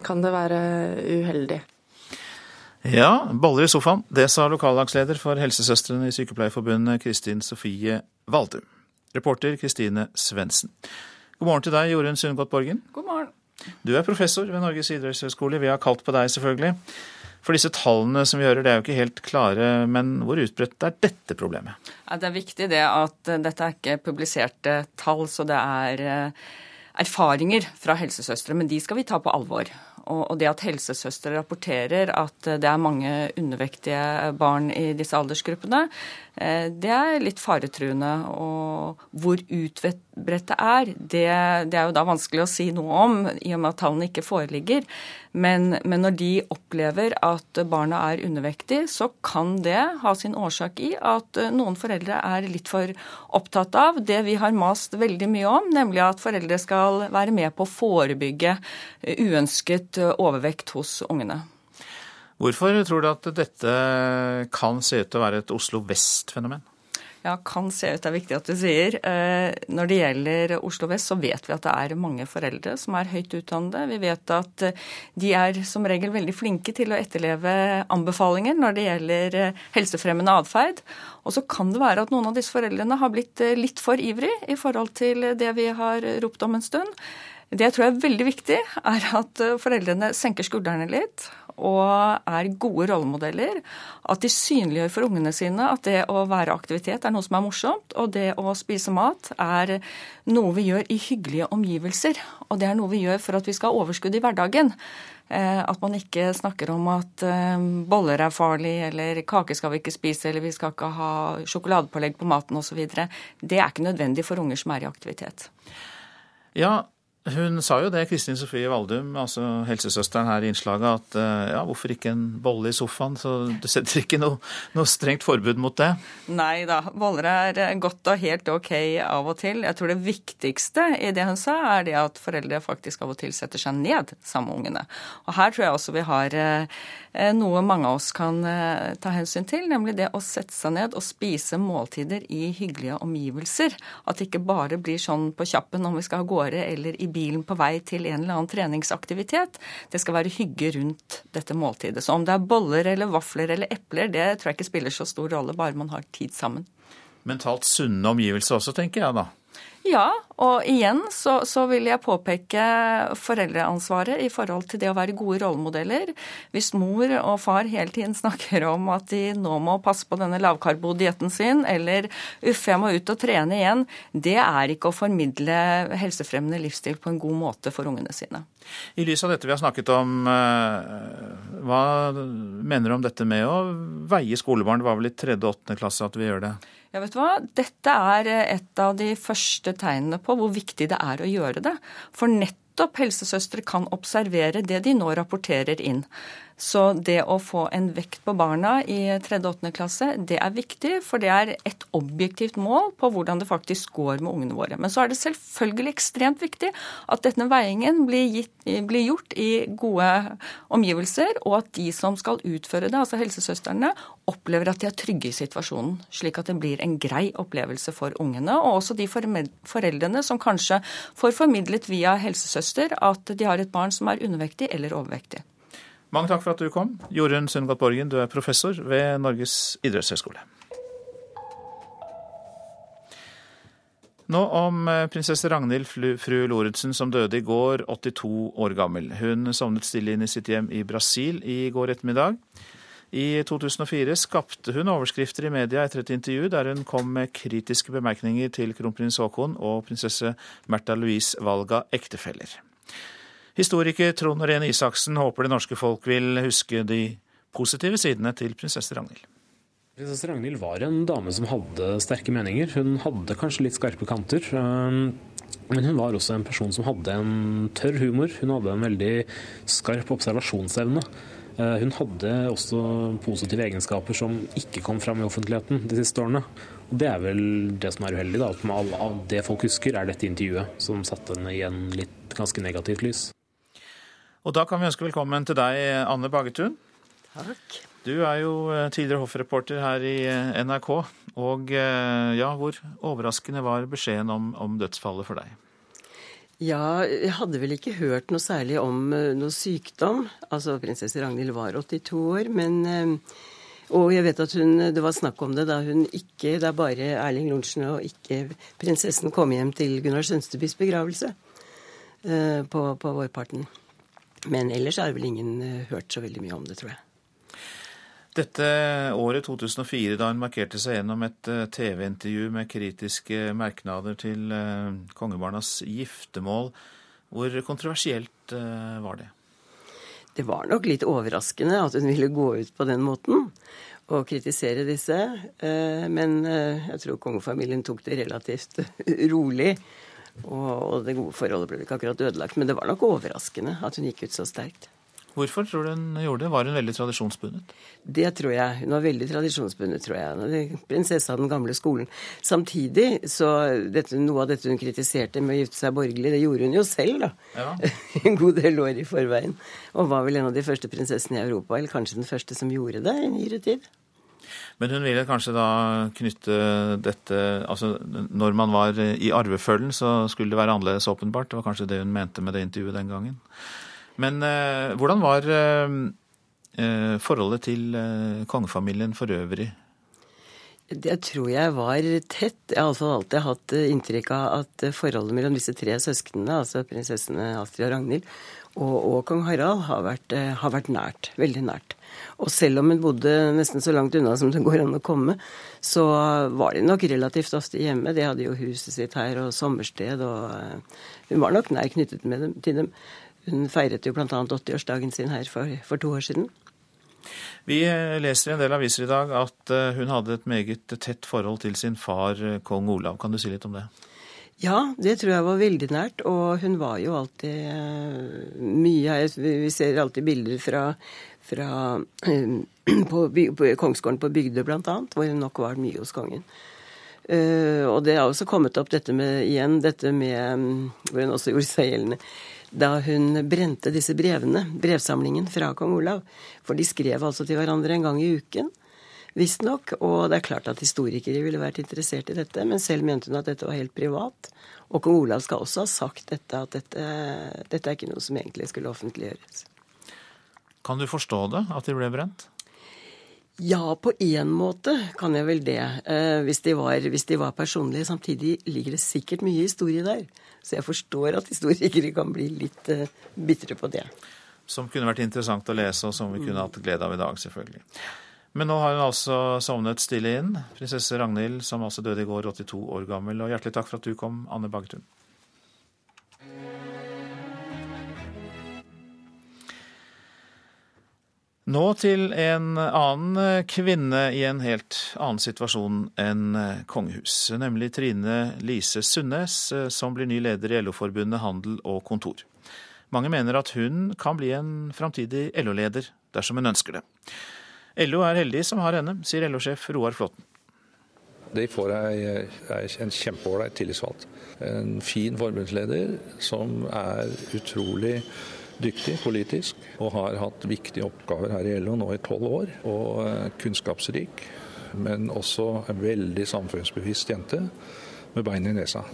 kan det være uheldig. Ja, boller i sofaen. Det sa lokallagsleder for Helsesøstrene i Sykepleierforbundet, Kristin Sofie Valdum. Reporter Kristine Svendsen. God morgen til deg, Jorunn Sundgodt Borgen. God morgen. Du er professor ved Norges idrettshøgskole. Vi har kalt på deg, selvfølgelig. For disse tallene som vi hører, det er jo ikke helt klare, men hvor utbredt er dette problemet? Ja, det er viktig det at dette er ikke publiserte tall, så det er erfaringer fra helsesøstre, men de skal vi ta på alvor. Og det at helsesøstre rapporterer at det er mange undervektige barn i disse aldersgruppene, Eh, det er litt faretruende. Og hvor utbredt det er, det, er jo da vanskelig å si noe om, i og med at tallene ikke foreligger. Men, men når de opplever at barna er undervektige, så kan det ha sin årsak i at noen foreldre er litt for opptatt av det vi har mast veldig mye om, nemlig at foreldre skal være med på å forebygge uønsket overvekt hos ungene. Hvorfor tror du at dette kan se ut til å være et Oslo vest-fenomen? Ja, kan se ut, det er viktig at du sier. Eh, når det gjelder Oslo vest, så vet vi at det er mange foreldre som er høyt utdannede. Vi vet at eh, de er som regel veldig flinke til å etterleve anbefalinger når det gjelder eh, helsefremmende atferd. Og så kan det være at noen av disse foreldrene har blitt litt for ivrig i forhold til det vi har ropt om en stund. Det jeg tror er veldig viktig, er at foreldrene senker skuldrene litt og er gode rollemodeller. At de synliggjør for ungene sine at det å være aktivitet er noe som er morsomt, og det å spise mat er noe vi gjør i hyggelige omgivelser. Og det er noe vi gjør for at vi skal ha overskudd i hverdagen. Eh, at man ikke snakker om at eh, boller er farlig, eller kake skal vi ikke spise, eller vi skal ikke ha sjokoladepålegg på maten osv. Det er ikke nødvendig for unger som er i aktivitet. Ja, hun sa jo det, Kristin Sofie Valdum, altså helsesøsteren her i innslaget, at eh, ja, hvorfor ikke en bolle i sofaen? Så du setter ikke noe, noe strengt forbud mot det? Nei da, boller er eh, godt og helt ok av og til. Jeg tror det viktigste i det hun sa, er det at foreldre faktisk av og til setter seg ned sammen med ungene. Og her tror jeg også vi har eh, noe mange av oss kan ta hensyn til, nemlig det å sette seg ned og spise måltider i hyggelige omgivelser. At det ikke bare blir sånn på kjappen om vi skal av gårde eller i bilen på vei til en eller annen treningsaktivitet. Det skal være hygge rundt dette måltidet. Så om det er boller eller vafler eller epler, det tror jeg ikke spiller så stor rolle, bare man har tid sammen. Mentalt sunne omgivelser også, tenker jeg da. Ja, og igjen så, så, vil jeg påpeke foreldreansvaret i forhold til det å være gode rollemodeller. Hvis mor og far hele tiden snakker om at de nå må passe på denne lavkarbodietten sin, eller uff, jeg må ut og trene igjen, det er ikke å formidle helsefremmende livsstil på en god måte for ungene sine. I lys av dette vi har snakket om, eh, hva mener du om dette med å veie skolebarn? Det var vel i tredje og åttende klasse at vi gjør det? Ja, vet du hva? Dette er et av de første tegnene på hvor viktig det er å gjøre det. For nettopp helsesøstre kan observere det de nå rapporterer inn. Så det å få en vekt på barna i 3. og 8. klasse, det er viktig, for det er et objektivt mål på hvordan det faktisk går med ungene våre. Men så er det selvfølgelig ekstremt viktig at denne veiingen blir, blir gjort i gode omgivelser, og at de som skal utføre det, altså helsesøstrene, opplever at de er trygge i situasjonen. Slik at det blir en grei opplevelse for ungene, og også de foreldrene som kanskje får formidlet via helsesøster at de har et barn som er undervektig eller overvektig. Mange takk for at du kom. Jorunn Sundgodt Borgen, du er professor ved Norges idrettshøgskole. Nå om eh, prinsesse Ragnhild fru Lorentzen som døde i går, 82 år gammel. Hun sovnet stille inn i sitt hjem i Brasil i går ettermiddag. I 2004 skapte hun overskrifter i media etter et intervju der hun kom med kritiske bemerkninger til kronprins Haakon og prinsesse Märtha Louise Valga ektefeller. Historiker Trond Rene Isaksen håper det norske folk vil huske de positive sidene til prinsesse Ragnhild. Prinsesse Ragnhild var en dame som hadde sterke meninger. Hun hadde kanskje litt skarpe kanter. Um, men hun var også en person som hadde en tørr humor. Hun hadde en veldig skarp observasjonsevne. Uh, hun hadde også positive egenskaper som ikke kom fram i offentligheten de siste årene. Og Det er vel det som er uheldig. da, at Av det folk husker, er dette intervjuet som satte henne i en litt ganske negativt lys. Og da kan vi ønske velkommen til deg, Anne Bagetun. Takk. Du er jo eh, tidligere hoffreporter her i eh, NRK. Og eh, ja, hvor overraskende var beskjeden om, om dødsfallet for deg? Ja, jeg hadde vel ikke hørt noe særlig om noe sykdom. Altså, prinsesse Ragnhild var 82 år, men Og jeg vet at hun, det var snakk om det da hun ikke Da bare Erling Lorentzen og ikke prinsessen kom hjem til Gunnar Sønstebys begravelse på, på vårparten. Men ellers har vel ingen eh, hørt så veldig mye om det, tror jeg. Dette året 2004, da hun markerte seg gjennom et eh, TV-intervju med kritiske merknader til eh, kongebarnas giftermål, hvor kontroversielt var det? det var nok litt overraskende at hun ville gå ut på den måten og kritisere disse. Men jeg tror kongefamilien tok det relativt rolig. Og det gode forholdet ble ikke akkurat ødelagt. Men det var nok overraskende at hun gikk ut så sterkt. Hvorfor tror du hun gjorde det? Var hun veldig tradisjonsbundet? Det tror jeg. Hun var veldig tradisjonsbundet, tror jeg. Prinsesse av den gamle skolen. Samtidig så dette, Noe av dette hun kritiserte med å gifte seg borgerlig, det gjorde hun jo selv, da. Ja. [LAUGHS] en god del år i forveien. Og var vel en av de første prinsessene i Europa, eller kanskje den første som gjorde det i nyere tid. Men hun ville kanskje da knytte dette Altså når man var i arvefølgen, så skulle det være annerledes, åpenbart. Det var kanskje det hun mente med det intervjuet den gangen. Men eh, hvordan var eh, eh, forholdet til eh, kongefamilien for øvrig? Det tror jeg var tett. Jeg har altså alltid hatt eh, inntrykk av at forholdet mellom disse tre søsknene, altså prinsessene Astrid og Ragnhild, og, og kong Harald, har vært, eh, har vært, nært. Veldig nært. Og selv om hun bodde nesten så langt unna som det går an å komme, så var de nok relativt ofte hjemme. De hadde jo huset sitt her og sommersted, og hun var nok nær knyttet dem, til dem. Hun feiret jo bl.a. 80-årsdagen sin her for, for, to år siden. Vi eh, leser i en del aviser i dag at eh, hun hadde et meget tett forhold til sin far eh, kong Olav. Kan du si litt om det? Ja, det tror jeg var veldig nært. Og hun var jo alltid mye her. Vi ser alltid bilder fra, fra [CLEARS THROAT] på, på Kongsgården på Bygdø bl.a., hvor hun nok var mye hos kongen. Uh, og det har også kommet opp dette med igjen, dette med Hvor hun også gjorde seg gjeldende da hun brente disse brevene, brevsamlingen fra kong Olav. For de skrev altså til hverandre en gang i uken, visstnok. Og det er klart at historikere ville vært interessert i dette, men selv mente hun at dette var helt privat. Og kong Olav skal også ha sagt dette, at dette, dette er ikke noe som egentlig skulle offentliggjøres. Kan du forstå det, at de ble brent? Ja, på én måte kan jeg vel det. Eh, hvis, de var, hvis, de var, personlige. Samtidig ligger det sikkert mye historie der. Så jeg forstår at historikere kan bli litt eh, bitre på det. Som kunne vært interessant å lese, og som vi kunne hatt glede av i dag, selvfølgelig. Men nå har hun altså sovnet stille inn. Prinsesse Ragnhild, som altså døde i går, 82 år gammel. Og hjertelig takk for at du kom, Anne Bagtun. Nå til en annen kvinne i en helt annen situasjon enn kongehus, nemlig Trine Lise Sundnes, som blir ny leder i LO-forbundet Handel og Kontor. Mange mener at hun kan bli en framtidig LO-leder, dersom hun ønsker det. LO er heldig som har henne, sier LO-sjef Roar Flåten. De får ei, en kjempeålreit tillitsvalgt. En fin forbundsleder som er utrolig dyktig politisk og har hatt viktige oppgaver her i LO nå i tolv år. Og eh, kunnskapsrik, men også en veldig samfunnsbevisst jente med bein i nesa.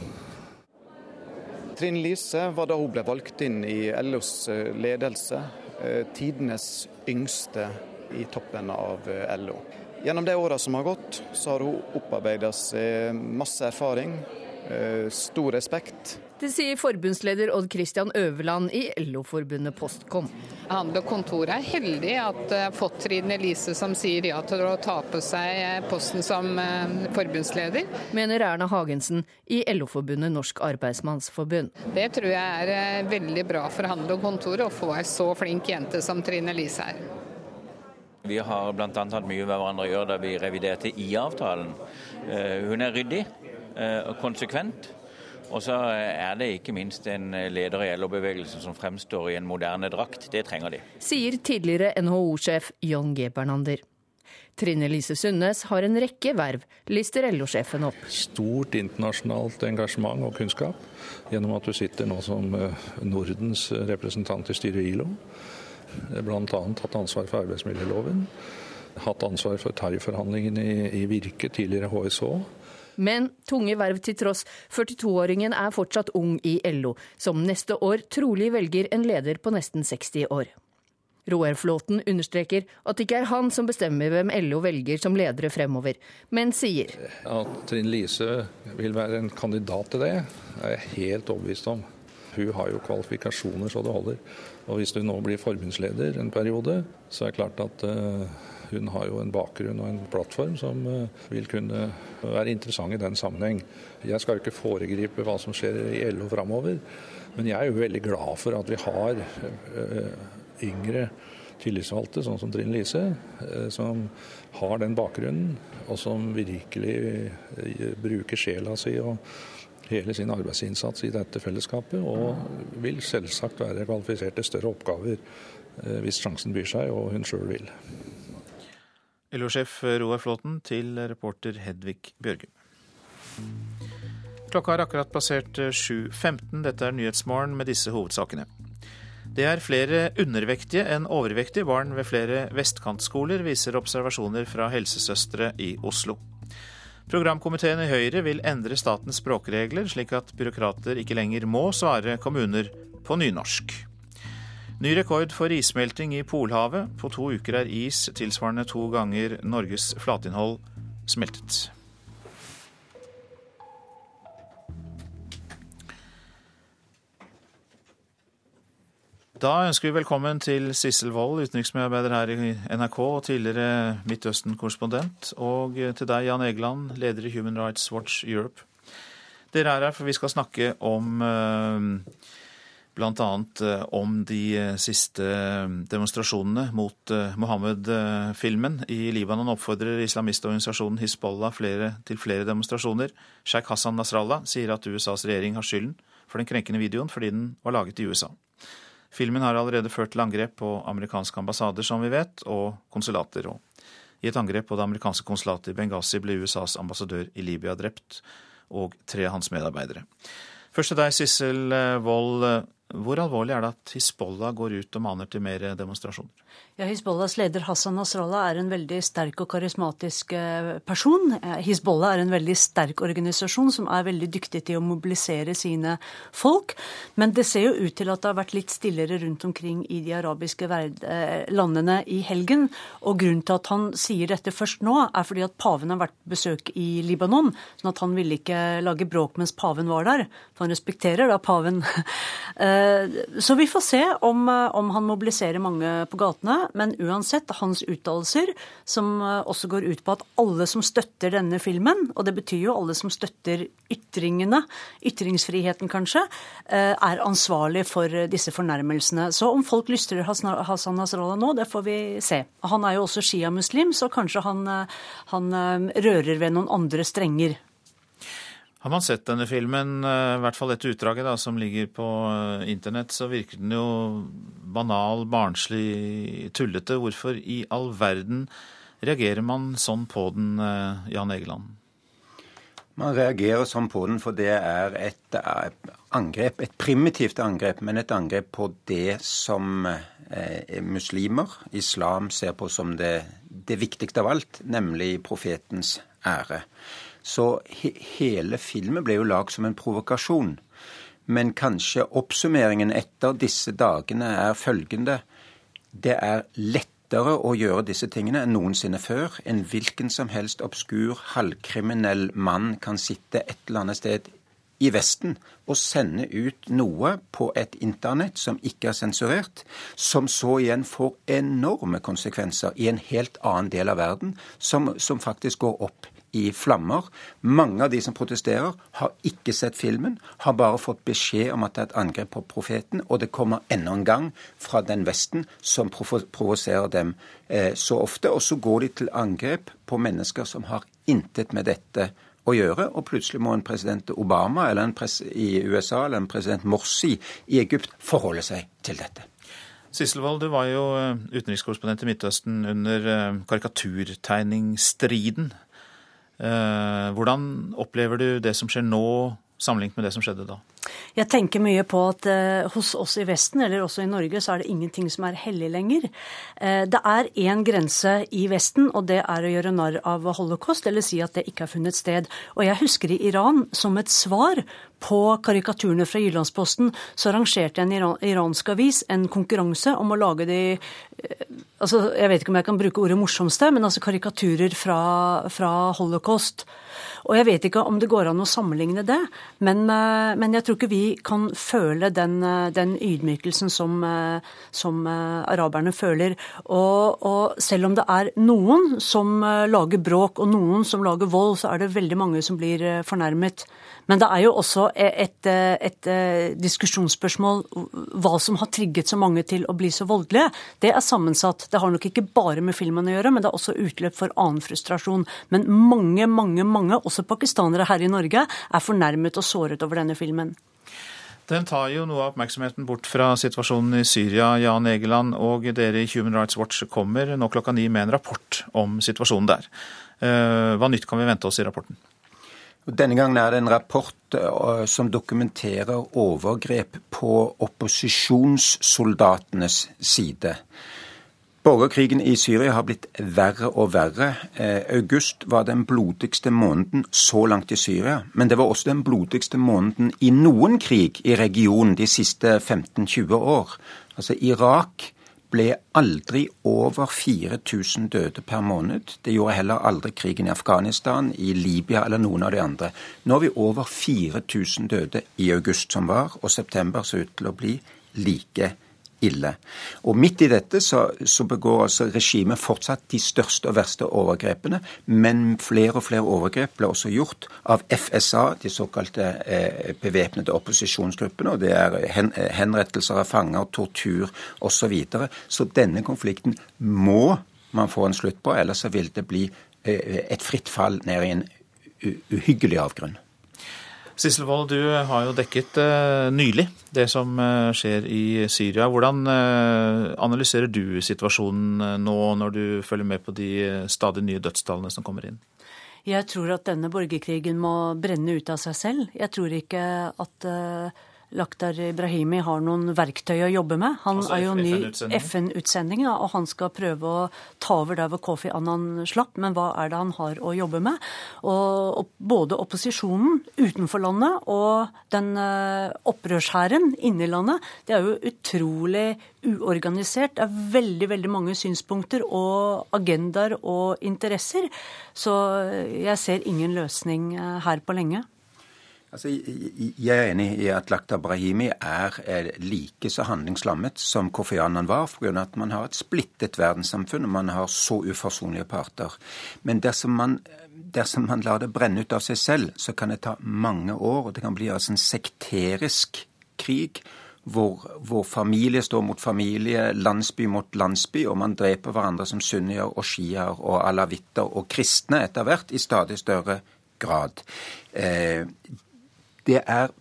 Trine Lise var da hun ble valgt inn i LOs eh, ledelse, eh, tidenes yngste i toppen av LO. Gjennom de åra som har gått, så har hun opparbeida seg masse erfaring, stor respekt det sier forbundsleder Odd Christian Øverland i LO-forbundet Postkom. Handel og Kontor er heldig at har fått Trine Lise som sier ja til å ta på seg posten som eh, forbundsleder. Mener Erna Hagensen i LO-forbundet Norsk Arbeidsmannsforbund. Det tror jeg er eh, veldig bra for Handel og Kontor å få ei så flink jente som Trine Lise er. Vi har bl.a. hatt mye med hverandre å gjøre da vi reviderte IA-avtalen. Eh, hun er ryddig og konsekvent. Og så er det ikke minst en leder i LO-bevegelsen som fremstår i en moderne drakt. Det trenger de. Sier tidligere NHO-sjef John G. Bernander. Trine Lise Sundnes har en rekke verv, lister LO-sjefen opp. Stort internasjonalt engasjement og kunnskap, gjennom at du sitter nå som eh, Nordens representant i styret i ILO. Bl.a. hatt ansvar for arbeidsmiljøloven. Hatt ansvar for tarifforhandlingene i, i Virke, tidligere HSH. Men tunge verv til tross, 42-åringen er fortsatt ung i LO, som neste år trolig velger en leder på nesten 60 år. Roar Flåten understreker at det ikke er han som bestemmer hvem LO velger som ledere fremover, men sier At Trine Lise vil være en kandidat til det, er jeg helt overbevist om. Hun har jo kvalifikasjoner så det holder. Og hvis hun nå blir forbundsleder en periode, så er det klart at uh, hun har jo en bakgrunn og en plattform som uh, vil kunne være interessant i den sammenheng. Jeg skal jo ikke foregripe hva som skjer i LO framover, men jeg er jo veldig glad for at vi har uh, yngre tillitsvalgte, sånn som Trine Lise, eh, som har den bakgrunnen, og som virkelig eh, bruker sjela si og hele sin arbeidsinnsats i dette fellesskapet, og vil selvsagt være kvalifisert til større oppgaver eh, hvis sjansen byr seg og hun sjøl vil. LO-sjef Roar Flåten til reporter Hedvig Bjørgum. Klokka har akkurat passert 7.15. Dette er Nyhetsmorgen med disse hovedsakene. Det er flere undervektige enn overvektige barn ved flere vestkantskoler, viser observasjoner fra helsesøstre i Oslo. Programkomiteen i Høyre vil endre statens språkregler, slik at byråkrater ikke lenger må svare kommuner på nynorsk. Ny rekord for issmelting i Polhavet. På to uker er is tilsvarende to ganger Norges flatinnhold smeltet. Da ønsker vi velkommen til Sissel Wold, utenriksmedarbeider her i NRK og tidligere Midtøsten-korrespondent, og til deg, Jan Egeland, leder i Human Rights Watch Europe. Dere er her for vi skal snakke om bl.a. om de siste demonstrasjonene mot Mohammed-filmen. I Libanon oppfordrer islamistorganisasjonen Hizbollah flere, til flere demonstrasjoner. Sheikh Hassan Nasrallah sier at USAs regjering har skylden for den krenkende videoen fordi den var laget i USA. Filmen har allerede ført til angrep på amerikanske ambassader, som vi vet, og konsulater. Og I et angrep på det amerikanske konsulatet i Benghazi ble USAs ambassadør i Libya drept, og tre av hans medarbeidere. Først til deg, Sissel Wold. Hvor alvorlig er det at Hizbollah går ut og maner til mer demonstrasjoner? Ja, Hizbollahs leder Hassan Nasrallah er en veldig sterk og karismatisk eh, person. Eh, Hizbollah er en veldig sterk organisasjon som er veldig dyktig til å mobilisere sine folk. Men det ser jo ut til at det har vært litt stillere rundt omkring i de arabiske eh, landene i helgen. Og grunnen til at han sier dette først nå, er fordi at paven har vært på besøk i Libanon. sånn at han ville ikke lage bråk mens paven var der. For han respekterer da paven. [LAUGHS] Så vi får se om, om han mobiliserer mange på gatene. Men uansett, hans uttalelser, som eh, også går ut på at alle som støtter denne filmen, og det betyr jo alle som støtter ytringene, ytringsfriheten kanskje, eh, er ansvarlig for disse fornærmelsene. Så om folk lystrer Hassan Nasrallah nå, det får vi se. Han er jo også sjiamuslim, så kanskje han, eh, han rører ved noen andre strenger. Har man sett denne filmen, i hvert fall dette utdraget da, som ligger på internett, så virker den jo banal, barnslig, tullete. Hvorfor i all verden reagerer man sånn på den, Jan Egeland? Man reagerer sånn på den, for det er et angrep, et primitivt angrep, men et angrep på det som eh, muslimer, islam, ser på som det, det viktigste av alt, nemlig profetens ære. Så he hele filmen ble jo lagd som en provokasjon. Men kanskje oppsummeringen etter disse dagene er følgende. Det er lettere å gjøre disse tingene enn noensinne før. En hvilken som helst obskur, halvkriminell mann kan sitte et eller annet sted i Vesten og sende ut noe på et internett som ikke er sensurert, som så igjen får enorme konsekvenser i en helt annen del av verden, som, som faktisk går opp i flammer. Mange av de som protesterer, har ikke sett filmen, har bare fått beskjed om at det er et angrep på profeten, og det kommer enda en gang fra den Vesten som provoserer dem eh, så ofte. Og så går de til angrep på mennesker som har intet med dette å gjøre, og plutselig må en president Obama eller en i USA eller en president Morsi i Egypt forholde seg til dette. Sisselvold, du var jo eh, utenrikskorrespondent i Midtøsten under eh, karikaturtegningsstriden hvordan opplever du det som skjer nå, sammenlignet med det som skjedde da? Jeg tenker mye på at eh, hos oss i Vesten, eller også i Norge, så er det ingenting som er hellig lenger. Eh, det er én grense i Vesten, og det er å gjøre narr av holocaust, eller si at det ikke har funnet sted. Og jeg husker i Iran, som et svar på karikaturene fra Jyllandsposten, så arrangerte en iran iransk avis en konkurranse om å lage de uh, altså Jeg vet ikke om jeg kan bruke ordet morsomste, men altså karikaturer fra, fra holocaust. Og jeg vet ikke om det går an å sammenligne det, men, men jeg tror ikke vi kan føle den, den ydmykelsen som, som, araberne føler. Og, og, selv om det er noen som lager bråk og noen som lager vold, så er det veldig mange som blir fornærmet. Men det er jo også et, et, et diskusjonsspørsmål hva som har trigget så mange til å bli så voldelige. Det er sammensatt. Det har nok ikke bare med filmen å gjøre, men det er også utløp for annen frustrasjon. Men mange, mange, mange, også pakistanere her i Norge, er fornærmet og såret over denne filmen. Den tar jo noe av oppmerksomheten bort fra situasjonen i Syria, Jan Egeland. Og dere i Human Rights Watch kommer nå klokka ni med en rapport om situasjonen der. Eh, hva nytt kan vi vente oss i rapporten? Denne gangen er det en rapport eh, som dokumenterer overgrep på opposisjonssoldatenes side. Borgerkrigen i Syria har blitt verre og verre. Eh, august var den blodigste måneden så langt i Syria. Men det var også den blodigste måneden i noen krig i regionen de siste 15-20 år. Altså Irak ble aldri over 4000 døde per måned. Det gjorde heller aldri krigen i Afghanistan, i Libya eller noen av de andre. Nå har vi over 4000 døde i august som var, og september ser ut til å bli like ille. Og midt i dette så, så begår altså regimet fortsatt de største og verste overgrepene, men flere og flere overgrep ble også gjort av FSA, de såkalte eh, bevæpnede opposisjonsgruppene. og Det er hen, henrettelser av fanger, tortur osv. Så, videre. så denne konflikten må man få en slutt på, ellers så vil det bli eh, et fritt fall ned i en uhyggelig avgrunn. Sissel Wold, du har jo dekket uh, nylig det som uh, skjer i Syria. Hvordan uh, analyserer du situasjonen nå, når du følger med på de stadig nye dødstallene som kommer inn? Jeg tror at denne borgerkrigen må brenne ut av seg selv. Jeg tror ikke at Lakhdar Ibrahimi har noen verktøy å jobbe med. Han altså, er jo ny FN-utsending, og han skal prøve å ta over der hvor Kofi Annan slapp. Men hva er det han har å jobbe med? Og, og både opposisjonen utenfor landet og den uh, opprørshæren inne i landet, det er jo utrolig uorganisert. Det er veldig, veldig mange synspunkter og agendaer og interesser. Så jeg ser ingen løsning uh, her på lenge. Altså, jeg er enig i at Lakta Brahimi er, like så handlingslammet som Kofi Annan var, pga. at man har et splittet verdenssamfunn og man har så uforsonlige parter. Men dersom man, dersom man lar det brenne ut av seg selv, så kan det ta mange år, og det kan bli altså en sekterisk krig. Hvor, hvor, familie står mot familie, landsby mot landsby, og man dreper hverandre som sunnier og sjiaer og alawitter og kristne etter hvert i stadig større grad. Eh, det er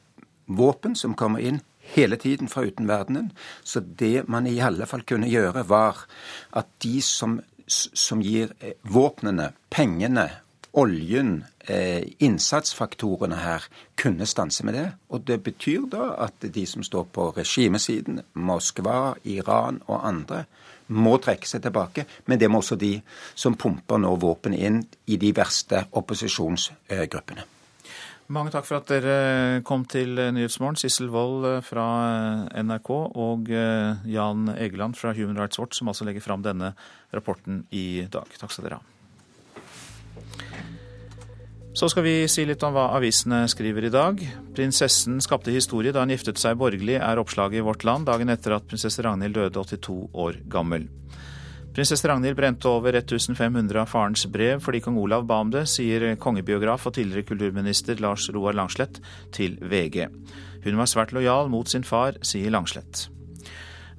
våpen som kommer inn hele tiden fra utenverdenen. Så det man i alle fall kunne gjøre, var at de som, som gir eh, våpnene, pengene, oljen, eh, innsatsfaktorene her, kunne stanse med det. Og det betyr da at de som står på regimesiden, Moskva, Iran og andre, må trekke seg tilbake. Men det må også de som pumper nå våpen inn i de verste opposisjonsgruppene. Mange takk for at dere kom til Nyhetsmorgen. Sissel Wold eh, fra eh, NRK og eh, Jan Egeland fra Human Rights Watch, som altså legger fram denne rapporten i dag. Takk skal dere ha. Så skal vi si litt om hva avisene skriver i dag. Prinsessen skapte historie da hun giftet seg borgerlig, er oppslaget i Vårt Land dagen etter at prinsesse Ragnhild døde 82 år gammel. Prinsesse Ragnhild brente over 1500 av farens brev fordi kong Olav ba om det, sier kongebiograf og tidligere kulturminister Lars Roar Langslett til VG. Hun var svært lojal mot sin far, sier Langslett.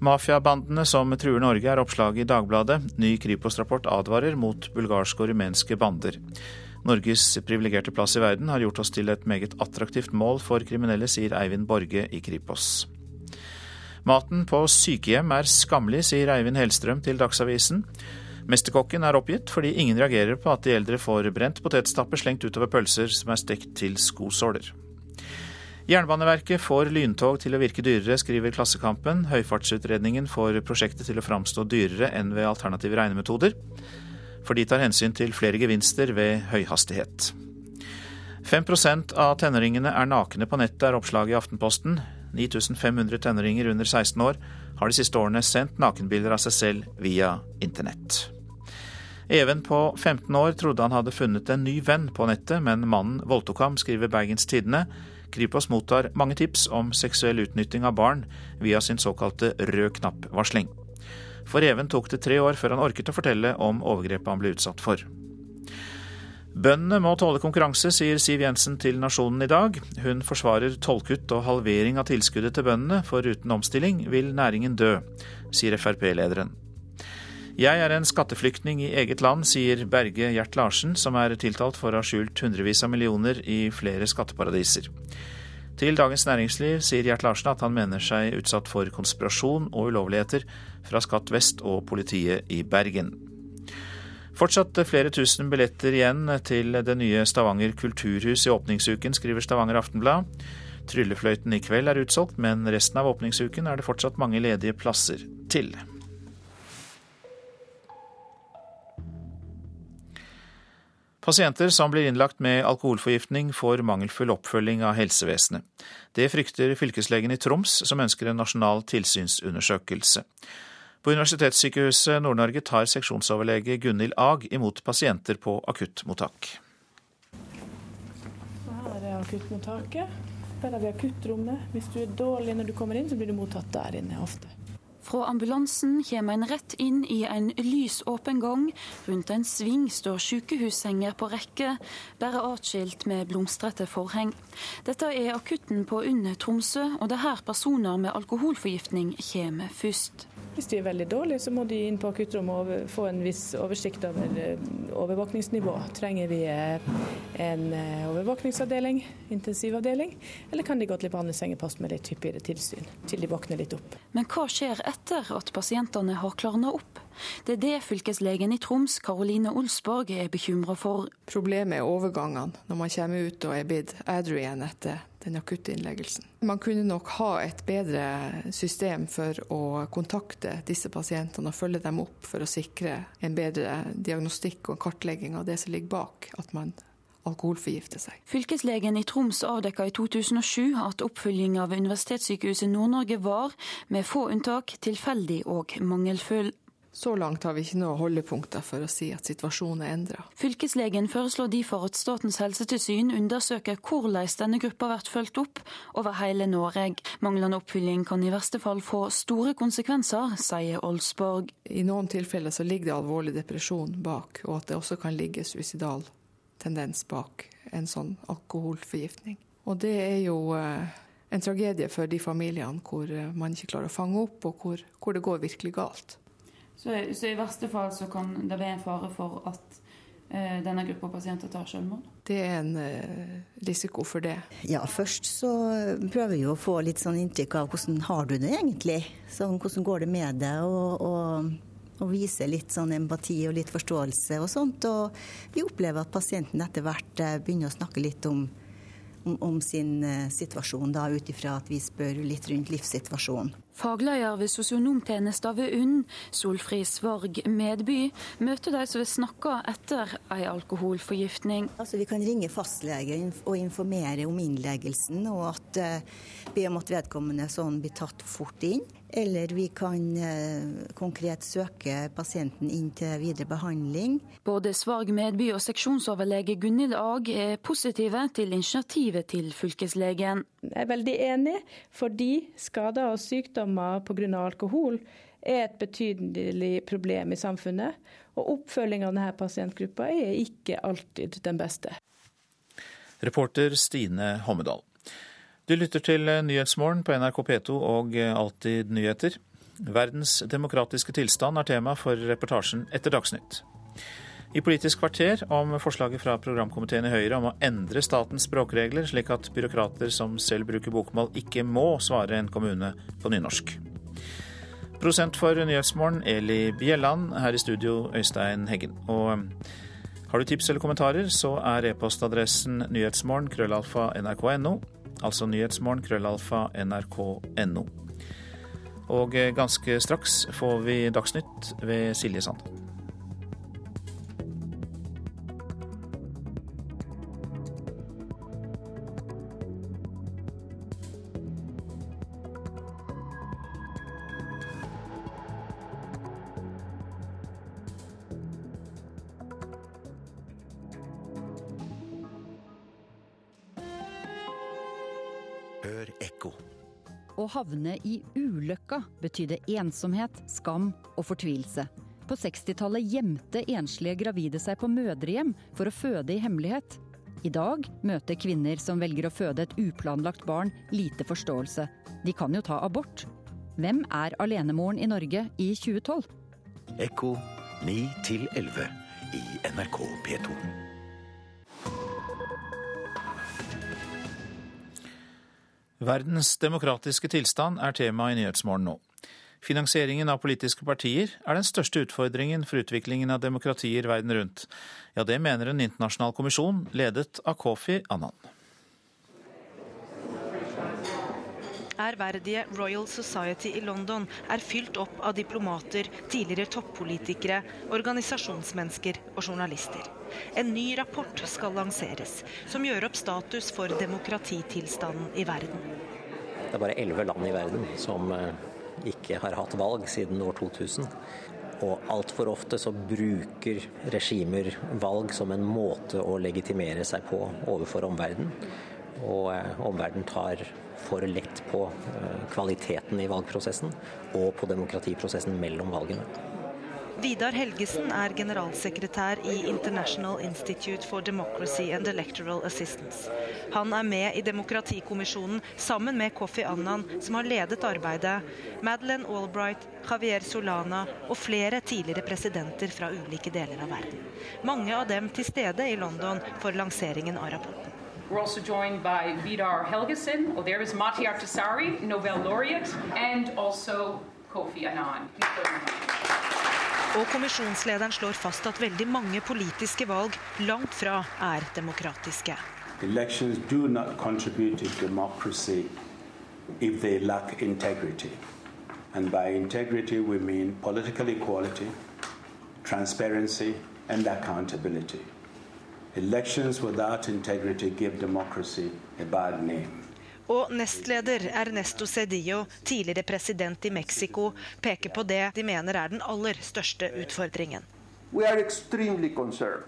Mafiabandene som truer Norge, er oppslaget i Dagbladet. Ny Kripos-rapport advarer mot bulgarske og rumenske bander. Norges privilegerte plass i verden har gjort oss til et meget attraktivt mål for kriminelle, sier Eivind Borge i Kripos. Maten på sykehjem er skammelig, sier Eivind Hellstrøm til Dagsavisen. Mesterkokken er oppgitt fordi ingen reagerer på at de eldre får brent potetstappe slengt utover pølser som er stekt til skosåler. Jernbaneverket får lyntog til å virke dyrere, skriver Klassekampen. Høyfartsutredningen får prosjektet til å framstå dyrere enn ved alternative regnemetoder, for de tar hensyn til flere gevinster ved høyhastighet. 5% av tenåringene er nakne på nettet, er oppslaget i Aftenposten. 9500 tenåringer under 16 år har de siste årene sendt nakenbilder av seg selv via internett. Even på 15 år trodde han hadde funnet en ny venn på nettet, men mannen voldtok ham, skriver Bergens Tidende. Kripos mottar mange tips om seksuell utnytting av barn via sin såkalte rød knapp-varsling. For Even tok det tre år før han orket å fortelle om overgrepet han ble utsatt for. Bøndene må tåle konkurranse, sier Siv Jensen til Nasjonen i dag. Hun forsvarer tollkutt og halvering av tilskuddet til bøndene, for uten omstilling vil næringen dø, sier Frp-lederen. Jeg er en skatteflyktning i eget land, sier Berge Gjert Larsen, som er tiltalt for å ha skjult hundrevis av millioner i flere skatteparadiser. Til Dagens Næringsliv sier Gjert Larsen at han mener seg utsatt for konspirasjon og ulovligheter fra Skatt vest og politiet i Bergen. Fortsatt flere tusen billetter igjen til det nye Stavanger kulturhus i åpningsuken, skriver Stavanger Aftenblad. Tryllefløyten i kveld er utsolgt, men resten av åpningsuken er det fortsatt mange ledige plasser til. Pasienter som blir innlagt med alkoholforgiftning, får mangelfull oppfølging av helsevesenet. Det frykter fylkeslegen i Troms, som ønsker en nasjonal tilsynsundersøkelse. På Universitetssykehuset Nord-Norge tar seksjonsoverlege Gunhild Ag imot pasienter på akuttmottak. Her er akuttmottaket. Der har vi akuttrommet. Hvis du er dårlig når du kommer inn, så blir du mottatt der inne ofte. Fra ambulansen kommer en rett inn i en lysåpen gang. Rundt en sving står sykehussenger på rekke, bare atskilt med blomstrete forheng. Dette er akutten på UNN Tromsø, og det er her personer med alkoholforgiftning kommer først. Hvis de er veldig dårlige, så må de inn på akuttrommet og få en viss oversikt over eh, overvåkningsnivå. Trenger vi eh, en eh, overvåkningsavdeling, intensivavdeling, eller kan de gå til behandlet sengepost med litt hyppigere tilsyn, til de våkner litt opp. Men hva skjer etter at pasientene har klarna opp? Det er det fylkeslegen i Troms, Karoline Olsborg, er bekymra for. Problemet er overgangene, når man kommer ut og er blitt edru igjen etter den akutte innleggelsen. Man kunne nok ha et bedre system for å kontakte disse pasientene og følge dem opp for å sikre en bedre diagnostikk og kartlegging av det som ligger bak at man alkoholforgifter seg. Fylkeslegen i Troms avdekka i 2007 at oppfølging av Universitetssykehuset Nord-Norge var, med få unntak, tilfeldig og mangelfull. Så langt har vi ikke noe holdepunkter for å si at situasjonen er endra. Fylkeslegen foreslår derfor at Statens helsetilsyn undersøker hvordan denne gruppa blir fulgt opp over hele Norge. Manglende oppfylling kan i verste fall få store konsekvenser, sier Olsborg. I noen tilfeller så ligger det alvorlig depresjon bak, og at det også kan ligge suicidal tendens bak en sånn alkoholforgiftning. Og det er jo en tragedie for de familiene hvor man ikke klarer å fange opp, og hvor, hvor det går virkelig galt. Så, så, i verste fall så kan det være en fare for at eh, denne gruppa pasienter tar selvmord? Det er en eh, risiko for det. Ja, først så prøver vi å få litt sånn inntrykk av hvordan har du det egentlig. Sånn, hvordan går det med deg? og, og og vise litt sånn empati og litt forståelse og sånt. Og vi opplever at pasienten etter hvert begynner å snakke litt om, om, om sin situasjon, da ut ifra at vi spør litt rundt livssituasjonen. Fagleder ved sosionomtjenesten ved UNN, Solfrid Svarg Medby, møter de som vil snakke etter ei alkoholforgiftning. Altså, vi kan ringe fastlege og informere om innleggelsen, og at, be om at vedkommende sånn blir tatt fort inn. Eller vi kan eh, konkret søke pasienten inn til videre behandling. Både Svarg Medby og seksjonsoverlege Gunhild Ag er positive til initiativet til fylkeslegen. Jeg er veldig enig, fordi skader og sykdommer pga. alkohol er et betydelig problem i samfunnet. Og oppfølging av denne pasientgruppa er ikke alltid den beste. Reporter Stine Hommedal. Du lytter til Nyhetsmorgen på NRK P2 og Alltid nyheter. Verdens demokratiske tilstand er tema for reportasjen etter Dagsnytt. I Politisk kvarter om forslaget fra programkomiteen i Høyre om å endre statens språkregler, slik at byråkrater som selv bruker bokmål, ikke må svare en kommune på nynorsk. Prosent for Nyhetsmorgen, Eli Bjelland. Her i studio, Øystein Heggen. Og har du tips eller kommentarer, så er e-postadressen nyhetsmorgen krøllalfa nrk.no. Altså nyhetsmorgen krøllalfa nrk.no. Og ganske straks får vi Dagsnytt ved Silje Sand. Å havne i ulykka betydde ensomhet, skam og fortvilelse. På 60-tallet gjemte enslige gravide seg på mødrehjem for å føde i hemmelighet. I dag møter kvinner som velger å føde et uplanlagt barn, lite forståelse. De kan jo ta abort. Hvem er alenemoren i Norge i 2012? Ekko 9 11 i NRK P2. Verdens demokratiske tilstand er tema i Nyhetsmorgen nå. Finansieringen av politiske partier er den største utfordringen for utviklingen av demokratier verden rundt. Ja, det mener en internasjonal kommisjon ledet av Kofi Annan. Ærverdige Royal Society i London er fylt opp av diplomater, tidligere toppolitikere, organisasjonsmennesker og journalister. En ny rapport skal lanseres, som gjør opp status for demokratitilstanden i verden. Det er bare elleve land i verden som eh, ikke har hatt valg siden år 2000. Og altfor ofte så bruker regimer valg som en måte å legitimere seg på overfor omverdenen. Og eh, omverdenen tar for lett på eh, kvaliteten i valgprosessen og på demokratiprosessen mellom valgene. Vidar Helgesen er generalsekretær i International Institute for Democracy and Electoral Assistance. Han er med i Demokratikommisjonen sammen med Kofi Annan, som har ledet arbeidet, Madeleine Albright, Javier Solana og flere tidligere presidenter fra ulike deler av verden. Mange av dem til stede i London for lanseringen av rapporten. We're also joined by Vidar Helgesen, og there is Mati Artasari, Nobel laureate, and also Kofi Annan. Og kommisjonslederen slår fast at veldig mange politiske valg langt fra er demokratiske. Elections do not contribute to democracy if they lack integrity. And by integrity we mean political equality, transparency and accountability. Elections without integrity give democracy a bad name. Og nestleder Ernesto Cedillo, tidligere president i Mexico, peker på det de mener er den aller største utfordringen. We are extremely concerned.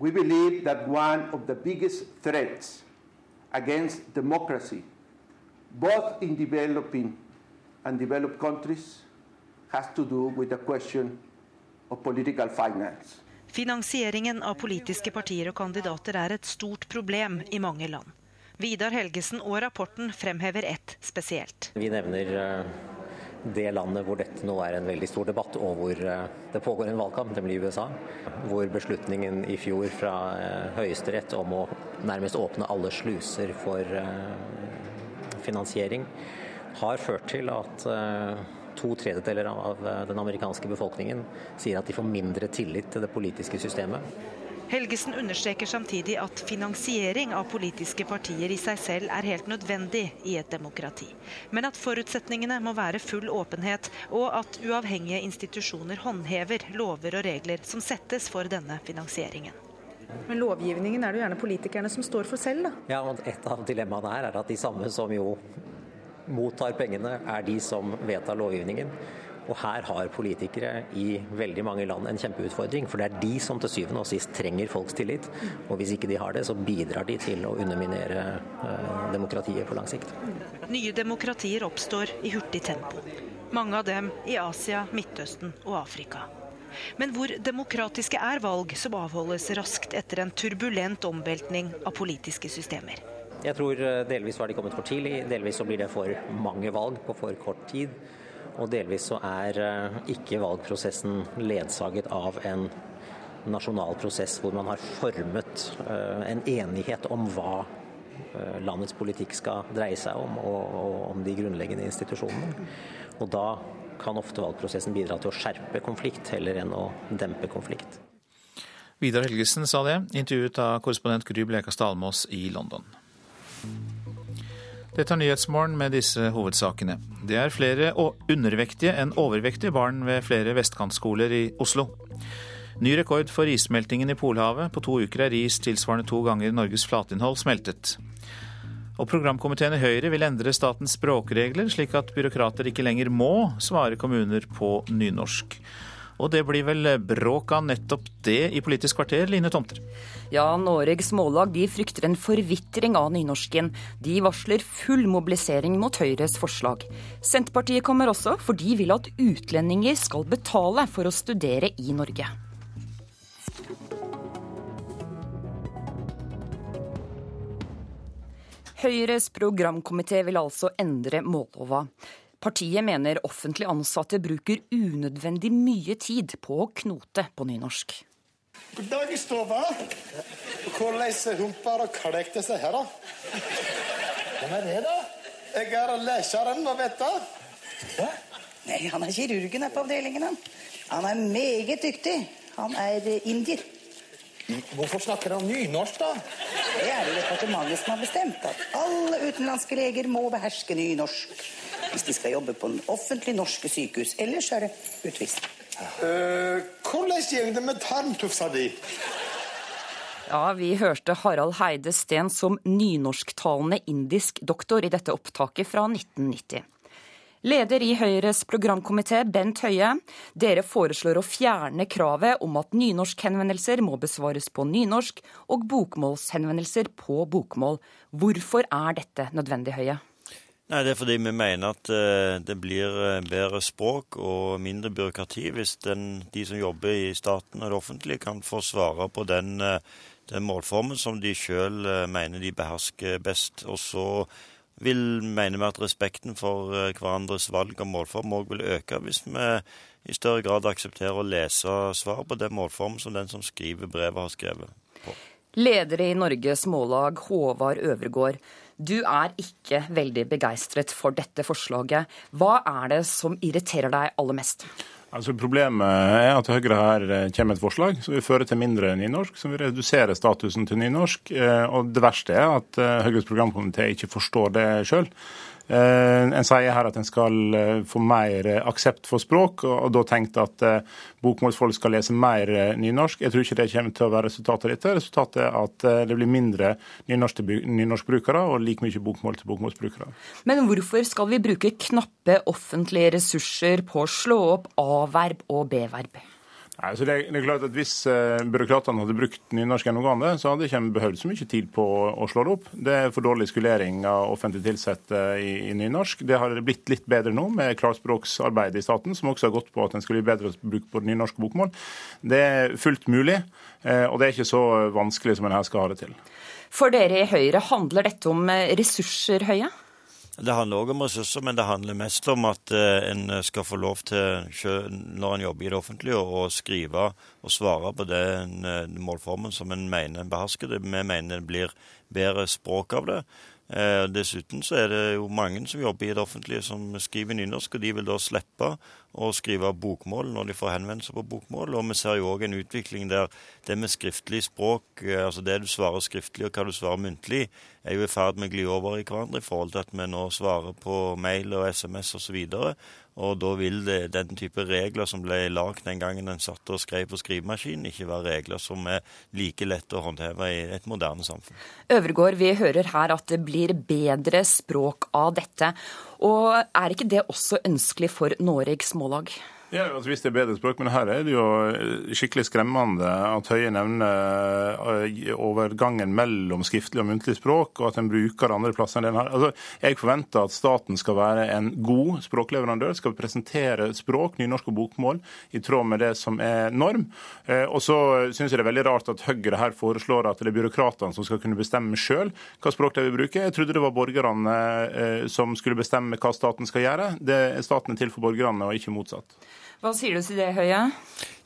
We believe that one of the biggest threats against democracy, both in developing and developed countries, has to do with the question of political finance. Finansieringen av politiske partier og kandidater er et stort problem i mange land. Vidar Helgesen og rapporten fremhever ett spesielt. Vi nevner eh, det landet hvor dette nå er en veldig stor debatt, og hvor eh, det pågår en valgkamp, nemlig USA. Hvor beslutningen i fjor fra eh, Høyesterett om å nærmest åpne alle sluser for finansiering har ført til at to tredjedeler av den amerikanske befolkningen sier at de får mindre tillit til det politiske systemet. Helgesen understreker samtidig at finansiering av politiske partier i seg selv er helt nødvendig i et demokrati. Men at forutsetningene må være full åpenhet, og at uavhengige institusjoner håndhever lover og regler som settes for denne finansieringen. Men lovgivningen er det jo gjerne politikerne som står for selv, da? Ja, og Et av dilemmaene her er at de samme som jo mottar pengene, er de som vedtar lovgivningen. Og her har politikere i veldig mange land en kjempeutfordring. For det er de som til syvende og sist trenger folks tillit. Og hvis ikke de har det, så bidrar de til å underminere eh, demokratiet på lang sikt. Nye demokratier oppstår i hurtig tempo. Mange av dem i Asia, Midtøsten og Afrika. Men hvor demokratiske er valg som avholdes raskt etter en turbulent omveltning av politiske systemer? Jeg tror eh, delvis var de kommet for tidlig, delvis så blir det for mange valg på for kort tid. Og delvis så er eh, ikke valgprosessen ledsaget av en nasjonal prosess hvor man har formet eh, en enighet om hva landets politikk skal dreie seg om, og om de grunnleggende institusjonene. Og da kan ofte valgprosessen bidra til å skjerpe konflikt heller enn å dempe konflikt. Vidar Helgesen sa det, intervjuet av korrespondent Gry Blekastad i London. Dette er Nyhetsmorgen med disse hovedsakene. Det er flere undervektige enn overvektige barn ved flere vestkantskoler i Oslo. Ny rekord for issmeltingen i Polhavet. På to uker er is tilsvarende to ganger Norges flatinnhold smeltet. Og programkomiteen i Høyre vil endre statens språkregler, slik at byråkrater ikke lenger må svare kommuner på nynorsk. Og det blir vel bråk av nettopp det i Politisk kvarter, Line Tomter? Ja, Noregs Mållag de frykter en forvitring av nynorsken. De varsler full mobilisering mot Høyres forslag. Senterpartiet kommer også, for de vil at utlendinger skal betale for å studere i Norge. Høyres programkomité vil altså endre mållova. Partiet mener offentlig ansatte bruker unødvendig mye tid på å knote på nynorsk. God dag, Stova. Hvordan humper og klekte seg her, da? Hvem er det, da? Jeg er leseren, hva vet du? Nei, Han er kirurgen her på avdelingen. Han Han er meget dyktig. Han er indier. Hvorfor snakker han nynorsk, da? Det er det departementet som har bestemt. At alle utenlandske leger må beherske nynorsk hvis de skal jobbe på en offentlig norske sykehus. Ellers er det utvist. Uh, hvordan går det med tarmtufsa di? Ja, vi hørte Harald Heide Steen som nynorsktalende indisk doktor i dette opptaket fra 1990. Leder i Høyres programkomité, Bent Høie, dere foreslår å fjerne kravet om at nynorskhenvendelser må besvares på nynorsk og bokmålshenvendelser på bokmål. Hvorfor er dette nødvendig, Høie? Nei, Det er fordi vi mener at uh, det blir uh, bedre språk og mindre byråkrati hvis den, de som jobber i staten og det offentlige, kan få svare på den, uh, den målformen som de sjøl mener de behersker best. Og så vil mener vi at respekten for hverandres valg av målform òg vil øke hvis vi i større grad aksepterer å lese svaret på den målformen som den som skriver brevet, har skrevet på. Leder i Norges Mållag, Håvard Øvregård. Du er ikke veldig begeistret for dette forslaget. Hva er det som irriterer deg aller mest? Altså Problemet er at Høyre her eh, kommer med et forslag som vil føre til mindre nynorsk, som vil redusere statusen til nynorsk. Eh, og Det verste er at eh, Høyres programkomité ikke forstår det sjøl. Eh, en sier her at en skal eh, få mer eh, aksept for språk, og da tenkt at bokmålsfolk skal lese mer nynorsk. Jeg tror ikke det kommer til å være resultatet av dette. Resultatet er at det blir mindre nynorskbrukere og like mye bokmål til bokmålsbrukere. Men hvorfor skal vi bruke knappe offentlige ressurser på å slå opp A-verb og B-verb? Nei, så det, det, er klart at Hvis uh, byråkratene hadde brukt nynorsk gjennomgående, så hadde de ikke behøvd så mye tid på å slå det opp. Det er for dårlig skulering av offentlig ansatte i, i, nynorsk. Det har blitt litt bedre nå med klarspråksarbeidet i staten, som også har gått på at en skulle bli bedre å bruke på nynorsk bokmål. Det er fullt mulig, uh, og det er ikke så vanskelig som en her skal ha det til. For dere i Høyre, handler dette om eh, ressurser, Høie? Det handler òg om ressurser, men det handler mest om at eh, en skal få lov til, når en jobber i det offentlige, å skrive og svare på den eh, målformen som en mener en behersker. Vi mener det blir bedre språk av det. Eh, dessuten så er det jo mange som jobber i det offentlige som skriver nynorsk, og de vil da slippe å skrive bokmål når de får henvendelser på bokmål. Og vi ser jo òg en utvikling der det med skriftlig språk, eh, altså det du svarer skriftlig og hva du svarer muntlig, er jo i ferd med å gli over i hverandre i forhold til at vi nå svarer på mail og SMS osv. Og da vil det, den type regler som ble lagd den gangen en satt og skrev på skrivemaskinen, ikke være regler som er like lett å håndheve i et moderne samfunn. Øvergård, vi hører her at det blir bedre språk av dette. Og er ikke det også ønskelig for Noregs Mållag? Ja, altså Hvis det er bedre språk, men her er det jo eh, skikkelig skremmende at Høie nevner eh, overgangen mellom skriftlig og muntlig språk, og at en bruker andre plasser enn den her. Altså, Jeg forventer at staten skal være en god språkleverandør, skal presentere språk, nynorsk og bokmål, i tråd med det som er norm. Eh, og så syns jeg det er veldig rart at Høyre her foreslår at det er byråkratene som skal kunne bestemme sjøl hva språk de vil bruke. Jeg trodde det var borgerne som skulle bestemme hva staten skal gjøre. Det, staten er til for borgerne, og ikke motsatt. Hva sier du til det, Høie?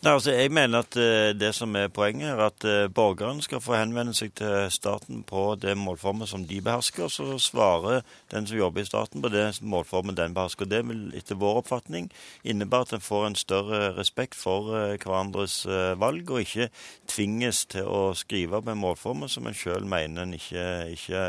Nei, altså, jeg mener at uh, det som er poenget, er at uh, borgerne skal få henvende seg til staten på det målformet som de behersker, og så svarer den som jobber i staten på det målformet den behersker. Det vil etter vår oppfatning innebære at en får en større respekt for uh, hverandres valg, og ikke tvinges til å skrive på en målform som en sjøl mener en ikke, ikke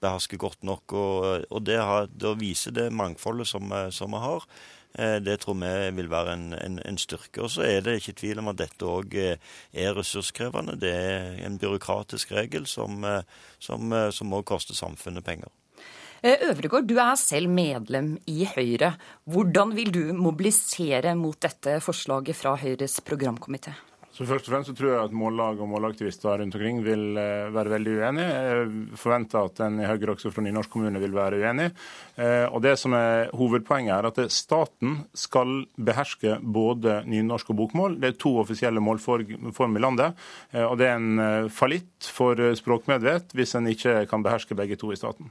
behersker godt nok. Og, og det, har, da viser det mangfoldet som vi har. Eh, det tror vi vil være en, en, en styrke. Og så er det ikke tvil om at dette òg eh, er ressurskrevende. Det er en byråkratisk regel som som, som, også koster samfunnet penger. Eh, Øvregård, du er selv medlem i Høyre. Hvordan vil du mobilisere mot dette forslaget fra Høyres programkomité? Så først og fremst så tror jeg at mållag og målaktivister rundt omkring vil eh, være veldig uenige. Jeg forventer at en i Høyre også fra Nynorsk kommune vil være uenig. Eh, og Det som er hovedpoenget er at staten skal beherske både nynorsk og bokmål. Det er to offisielle målform i landet. Eh, og det er en fallitt for språkmedvet hvis en ikke kan beherske begge to i staten.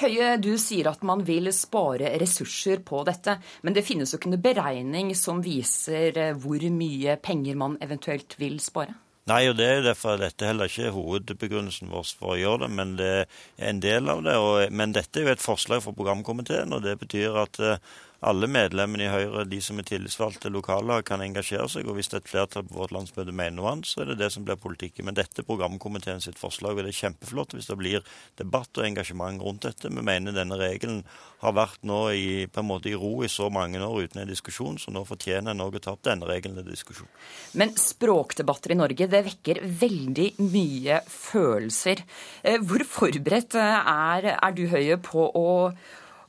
Høie, du sier at man vil spare ressurser på dette, men det finnes jo ikke noen beregning som viser eh, hvor mye penger man eventuelt vil spare? Nei, og det er jo derfor dette heller ikke er hovedbegrunnelsen vår for å gjøre det, men det er en del av det. Og, men dette er jo et forslag fra programkomiteen, og det betyr at uh, alle medlemmene i Høyre, de som er tillitsvalgte lokale, kan engasjere seg. Og hvis det er et flertall på vårt landsmøte mener noe annet, så er det det som blir politikken. Men dette er programkomiteen sitt forslag, og det er kjempeflott hvis det blir debatt og engasjement rundt dette. Vi mener denne regelen har vært nå i, på en måte i ro i så mange år uten en diskusjon, så nå fortjener Norge å ta opp denne regelen til diskusjon. Men språkdebatter i Norge, det vekker veldig mye følelser. Eh, hvor forberedt eh, er, er du, Høie, på å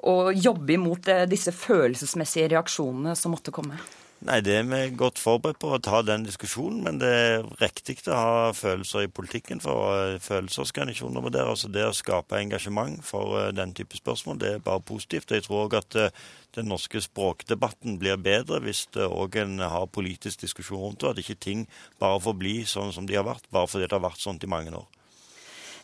å jobbe imot eh, disse følelsesmessige reaksjonene som måtte komme? Nei, det er vi godt forberedt på å ta den diskusjonen, men det er riktig å ha følelser i politikken. For eh, følelser skal en ikke undervurdere. Altså det å skape engasjement for eh, den type spørsmål, det er bare positivt. Jeg tror òg at den norske språkdebatten blir bedre hvis òg en har politisk diskusjon rundt det, at ikke ting bare får bli sånn som de har vært, bare fordi det har vært sånn i mange år.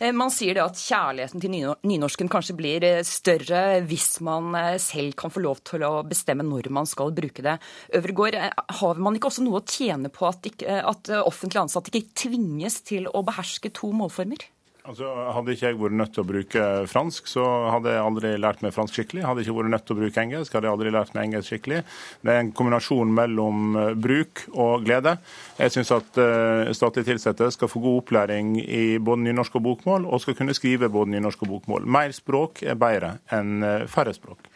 Eh, man sier det at kjærligheten til nynorsken kanskje blir eh, større hvis man eh, selv kan få lov til å bestemme når man skal bruke det. Øvergård, har man ikke også noe å tjene på at, ikke, at offentlig ansatte ikke tvinges til å beherske to målformer? Altså, hadde ikke jeg vært nødt til å bruke fransk, så hadde jeg aldri lært meg fransk skikkelig. Hadde ikke vært nødt til å bruke engelsk, hadde jeg aldri lært meg engelsk skikkelig. Det er en kombinasjon mellom eh, bruk og glede. Jeg syns at uh, statlige ansatte skal få god opplæring i både nynorsk og bokmål, og skal kunne skrive både nynorsk og bokmål. Mer språk er bedre enn eh, færre språk.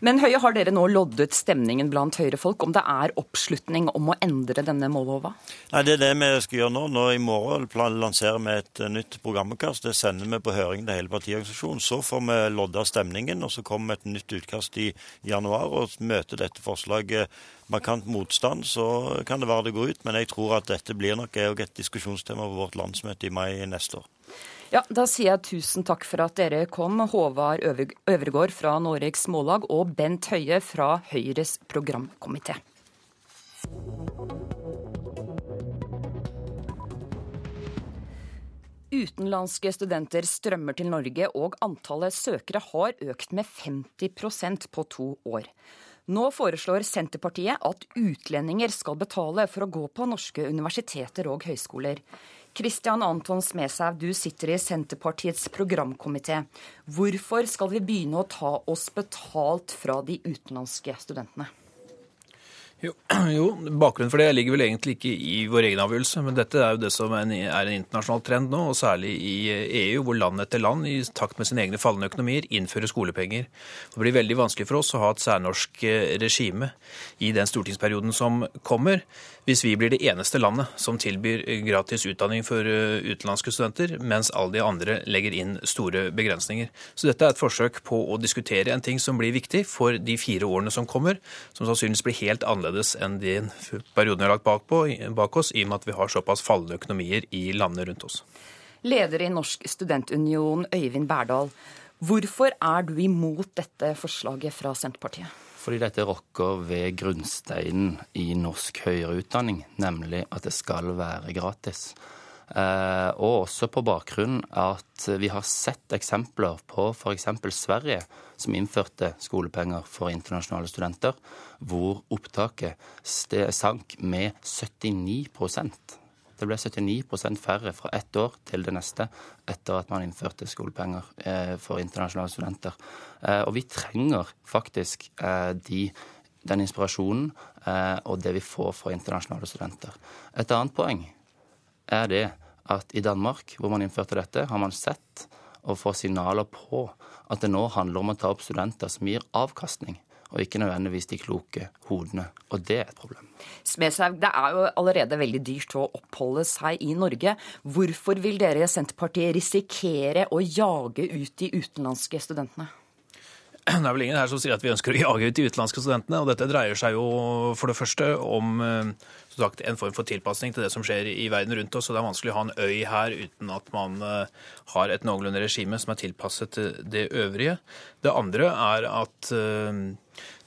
Men Høie, har dere nå loddet stemningen blant Høyre-folk om det er oppslutning om å endre denne mållova? Nei, Det er det vi skal gjøre nå. Nå I morgen lanserer vi et nytt programutkast. Det sender vi på høring til hele partiorganisasjonen. Så får vi lodda stemningen, og så kommer et nytt utkast i januar. og Møter dette forslaget markant motstand, så kan det være det går ut. Men jeg tror at dette blir nok et diskusjonstema på vårt landsmøte i mai neste år. Ja, Da sier jeg tusen takk for at dere kom, Håvard Øvregård fra Noregs Mållag og Bent Høie fra Høyres programkomité. Utenlandske studenter strømmer til Norge, og antallet søkere har økt med 50% på to år. Nå foreslår Senterpartiet at utlendinger skal betale for å gå på norske universiteter og høyskoler. Kristian Anton Smedshaug, du sitter i Senterpartiets programkomité. Hvorfor skal vi begynne å ta oss betalt fra de utenlandske studentene? Jo, [CLEARS THROAT] jo, Bakgrunnen for det ligger vel egentlig ikke i vår egen avgjørelse, men dette er jo det som er en, er en internasjonal trend nå, og særlig i EU, hvor land etter land i takt med sine egne fallende økonomier innfører skolepenger. Det blir veldig vanskelig for oss å ha et særnorsk eh, regime i den stortingsperioden som kommer, hvis vi blir det eneste landet som tilbyr gratis utdanning for eh, utenlandske studenter, mens alle de andre legger inn store begrensninger. Så dette er et forsøk på å diskutere en ting som blir viktig for de fire årene som kommer, som sannsynligvis blir helt annerledes enn de periodene vi har lagt bak, på, bak oss, i og med at vi har såpass fallende økonomier i landene rundt oss. Leder i Norsk studentunion, Øyvind Berdal. Hvorfor er du imot dette forslaget fra Senterpartiet? Fordi dette rokker ved grunnsteinen i norsk høyere utdanning, nemlig at det skal være gratis. Eh, og også på bakgrunn at vi har sett eksempler på f.eks. Sverige, som innførte skolepenger for internasjonale studenter, hvor opptaket sank med 79 det ble 79% færre fra ett år til det neste etter at man innførte skolepenger eh, for internasjonale studenter. Eh, og vi trenger faktisk de, den inspirasjonen og det vi får fra internasjonale studenter. Et annet poeng er det at i Danmark, hvor man innførte dette, har man sett og får signaler på at det nå handler om å ta opp studenter som gir avkastning, og ikke nødvendigvis de kloke hodene. Og det er et problem. Smedshaug, det er jo allerede veldig dyrt å oppholde seg i Norge. Hvorfor vil dere i Senterpartiet risikere å jage ut de utenlandske studentene? Det er vel ingen her som sier at vi ønsker å jage ut de utenlandske studentene. og Dette dreier seg jo for det første om som sagt, en form for tilpasning til det som skjer i verden rundt oss. og Det er vanskelig å ha en øy her uten at man har et noenlunde regime som er tilpasset det øvrige. Det andre er at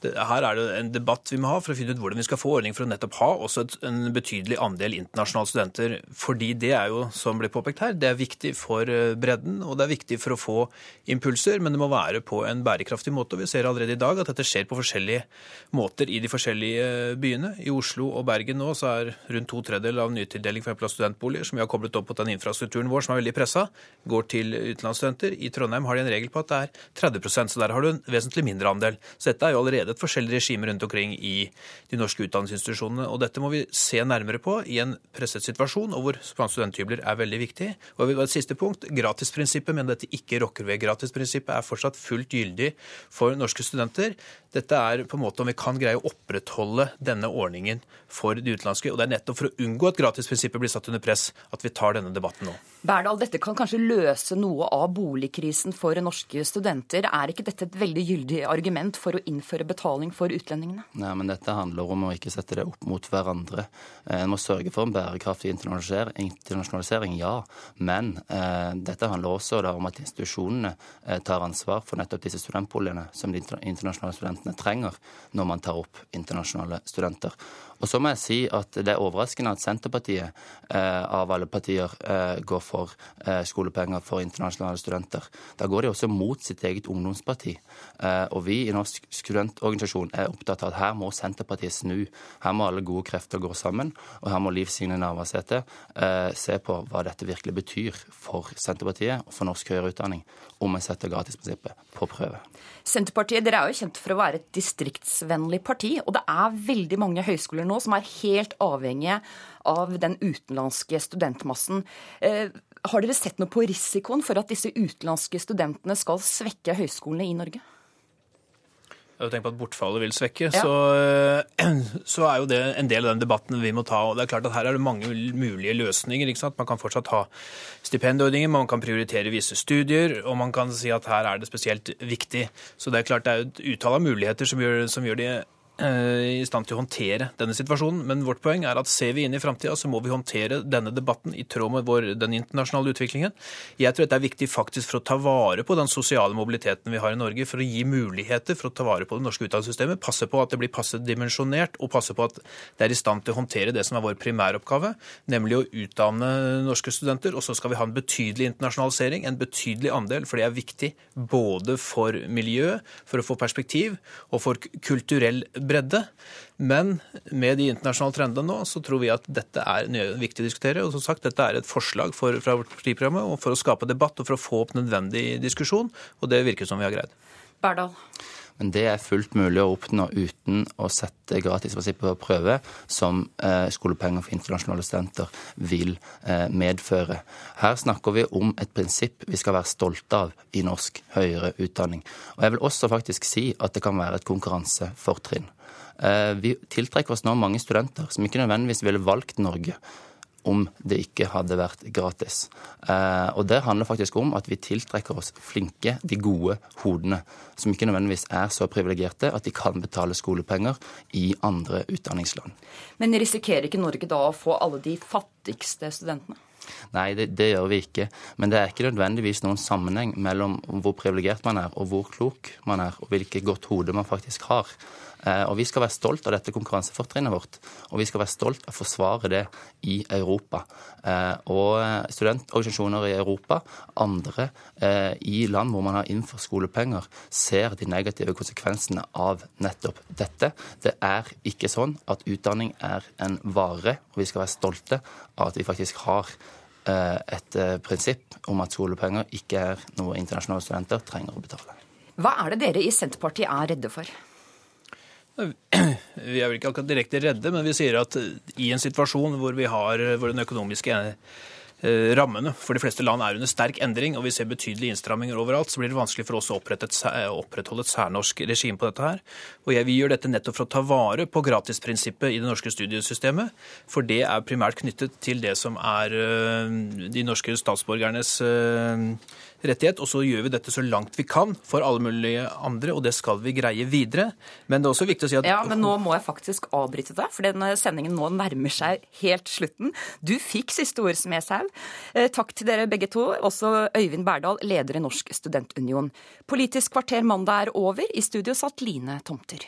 her er det en debatt vi må ha for å finne ut hvordan vi skal få ordning for å nettopp ha også et, en betydelig andel internasjonale studenter. Fordi det er jo, som ble påpekt her, det er viktig for eh, bredden, og det er viktig for å få impulser, men det må være på en bærekraftig måte. og Vi ser allerede i dag at dette skjer på forskjellige måter i de forskjellige eh, byene. I Oslo og Bergen nå så er rundt to tredjedeler av nytildeling for studentboliger, som vi har koblet opp på den infrastrukturen vår som er veldig pressa, går til utenlandsstudenter. I Trondheim har de en regel på at det er 30% så der har du en vesentlig mindre andel. Så dette er jo allerede et forskjellig regime rundt omkring i de norske utdanningsinstitusjonene. og Dette må vi se nærmere på i en presset situasjon, og hvor studenthybler er veldig viktig. Og Et siste punkt, gratisprinsippet, men dette ikke rokker ved. Gratisprinsippet er fortsatt fullt gyldig for norske studenter. Dette er på en måte om vi kan greie å opprettholde denne ordningen for de utenlandske. Og det er nettopp for å unngå at gratisprinsippet blir satt under press at vi tar denne debatten nå. Berdal, dette kan kanskje løse noe av boligkrisen for norske studenter. Er ikke dette et veldig gyldig argument for å innføre betaling for utlendingene? Nei, men Dette handler om å ikke sette det opp mot hverandre. Eh, en må sørge for en bærekraftig internasjonalisering, ja. Men eh, dette handler også da, om at institusjonene eh, tar ansvar for nettopp disse studentboligene som de internasjonale studentene trenger når man tar opp internasjonale studenter. Og så må jeg si at det er overraskende at Senterpartiet eh, av alle partier eh, går for eh, skolepenger for internasjonale studenter. Da går de også mot sitt eget ungdomsparti. Eh, og vi i Norsk studentorganisasjon er opptatt av at her må Senterpartiet snu. Her må alle gode krefter gå sammen, og her må Liv Signe Navarsete se på hva dette virkelig betyr for Senterpartiet og for norsk høyere utdanning, om vi setter gratisprinsippet på prøve. Senterpartiet dere er jo kjent for å være et distriktsvennlig parti, og det er veldig mange høyskoler nå som er helt avhengige av den utenlandske studentmassen. Eh, har dere sett noe på risikoen for at disse utenlandske studentene skal svekke høyskolene i Norge? Jeg tenker på at bortfallet vil svekke, ja. så, eh, [CLEARS THROAT] så, er jo det en del av den debatten vi må ta. og det er klart at Her er det mange mulige løsninger. ikke sant? Man kan fortsatt ha stipendordninger, man kan prioritere visse studier, og man kan si at her er det spesielt viktig. Så det er klart det er et utall av muligheter som gjør, som gjør det i stand til å håndtere denne situasjonen. Men vårt poeng er at ser vi inn i framtida, så må vi håndtere denne debatten i tråd med vår, den internasjonale utviklingen. Jeg tror dette er viktig faktisk for å ta vare på den sosiale mobiliteten vi har i Norge, for å gi muligheter for å ta vare på det norske utdanningssystemet, passe på at det blir passe dimensjonert, og passe på at det er i stand til å håndtere det som er vår primæroppgave, nemlig å utdanne norske studenter. Og så skal vi ha en betydelig internasjonalisering, en betydelig andel, for det er viktig både for miljø, for å få perspektiv, og for kulturell bredde. Men med de internasjonale trendene nå, så tror vi at dette er viktig å diskutere. Og som sagt, dette er et forslag for, fra vårt partiprogram for å skape debatt og for å få opp nødvendig diskusjon. Og det virker som vi har greid. Berdal. Men det er fullt mulig å oppnå uten å sette gratisprinsippet på prøve, som eh, skolepenger for internasjonale studenter vil eh, medføre. Her snakker vi om et prinsipp vi skal være stolte av i norsk høyere utdanning. Og jeg vil også faktisk si at det kan være et konkurransefortrinn. Eh, vi tiltrekker oss nå mange studenter som ikke nødvendigvis ville valgt Norge om det ikke hadde vært gratis. Eh, og det handler faktisk om at vi tiltrekker oss flinke, de gode hodene, som ikke nødvendigvis er så privilegerte at de kan betale skolepenger i andre utdanningsland. Men risikerer ikke Norge da å få alle de fattigste studentene? Nei, det, det, gjør vi ikke. Men det er ikke nødvendigvis noen sammenheng mellom hvor privilegert man er, og hvor klok man er, og hvilket godt hode man faktisk har. Eh, og Vi skal være stolt av dette konkurransefortrinnet vårt, og vi skal være stolt av å forsvare det i Europa. Eh, og studentorganisasjoner i Europa, andre eh, i land hvor man har innført skolepenger, ser de negative konsekvensene av nettopp dette. Det er ikke sånn at utdanning er en vare, og vi skal være stolte av at vi faktisk har et prinsipp om at skolepenger ikke er noe internasjonale studenter trenger å betale. Hva er det dere i Senterpartiet er redde for? Vi er vel ikke akkurat direkte redde, men vi sier at i en situasjon hvor, vi har, hvor den økonomiske rammene for de fleste land er under sterk endring, og vi ser betydelige innstramminger overalt, så blir det vanskelig for oss å opprettholde et særnorsk regime på dette her. Og jeg, Vi gjør dette nettopp for å ta vare på gratisprinsippet i det norske studiesystemet, for det er primært knyttet til det som er eh, de norske statsborgernes eh, rettighet. Og så gjør vi dette så langt vi kan for alle mulige andre, og det skal vi greie videre. Men det er også viktig å si at Ja, men nå må jeg faktisk avbryte deg, for denne sendingen nå nærmer seg helt slutten. Du fikk siste ord, Smedshaug. Eh, takk til dere begge to. Også Øyvind Berdal, leder i Norsk studentunion. Politisk kvarter mandag er over. I studio satt Line Tomter.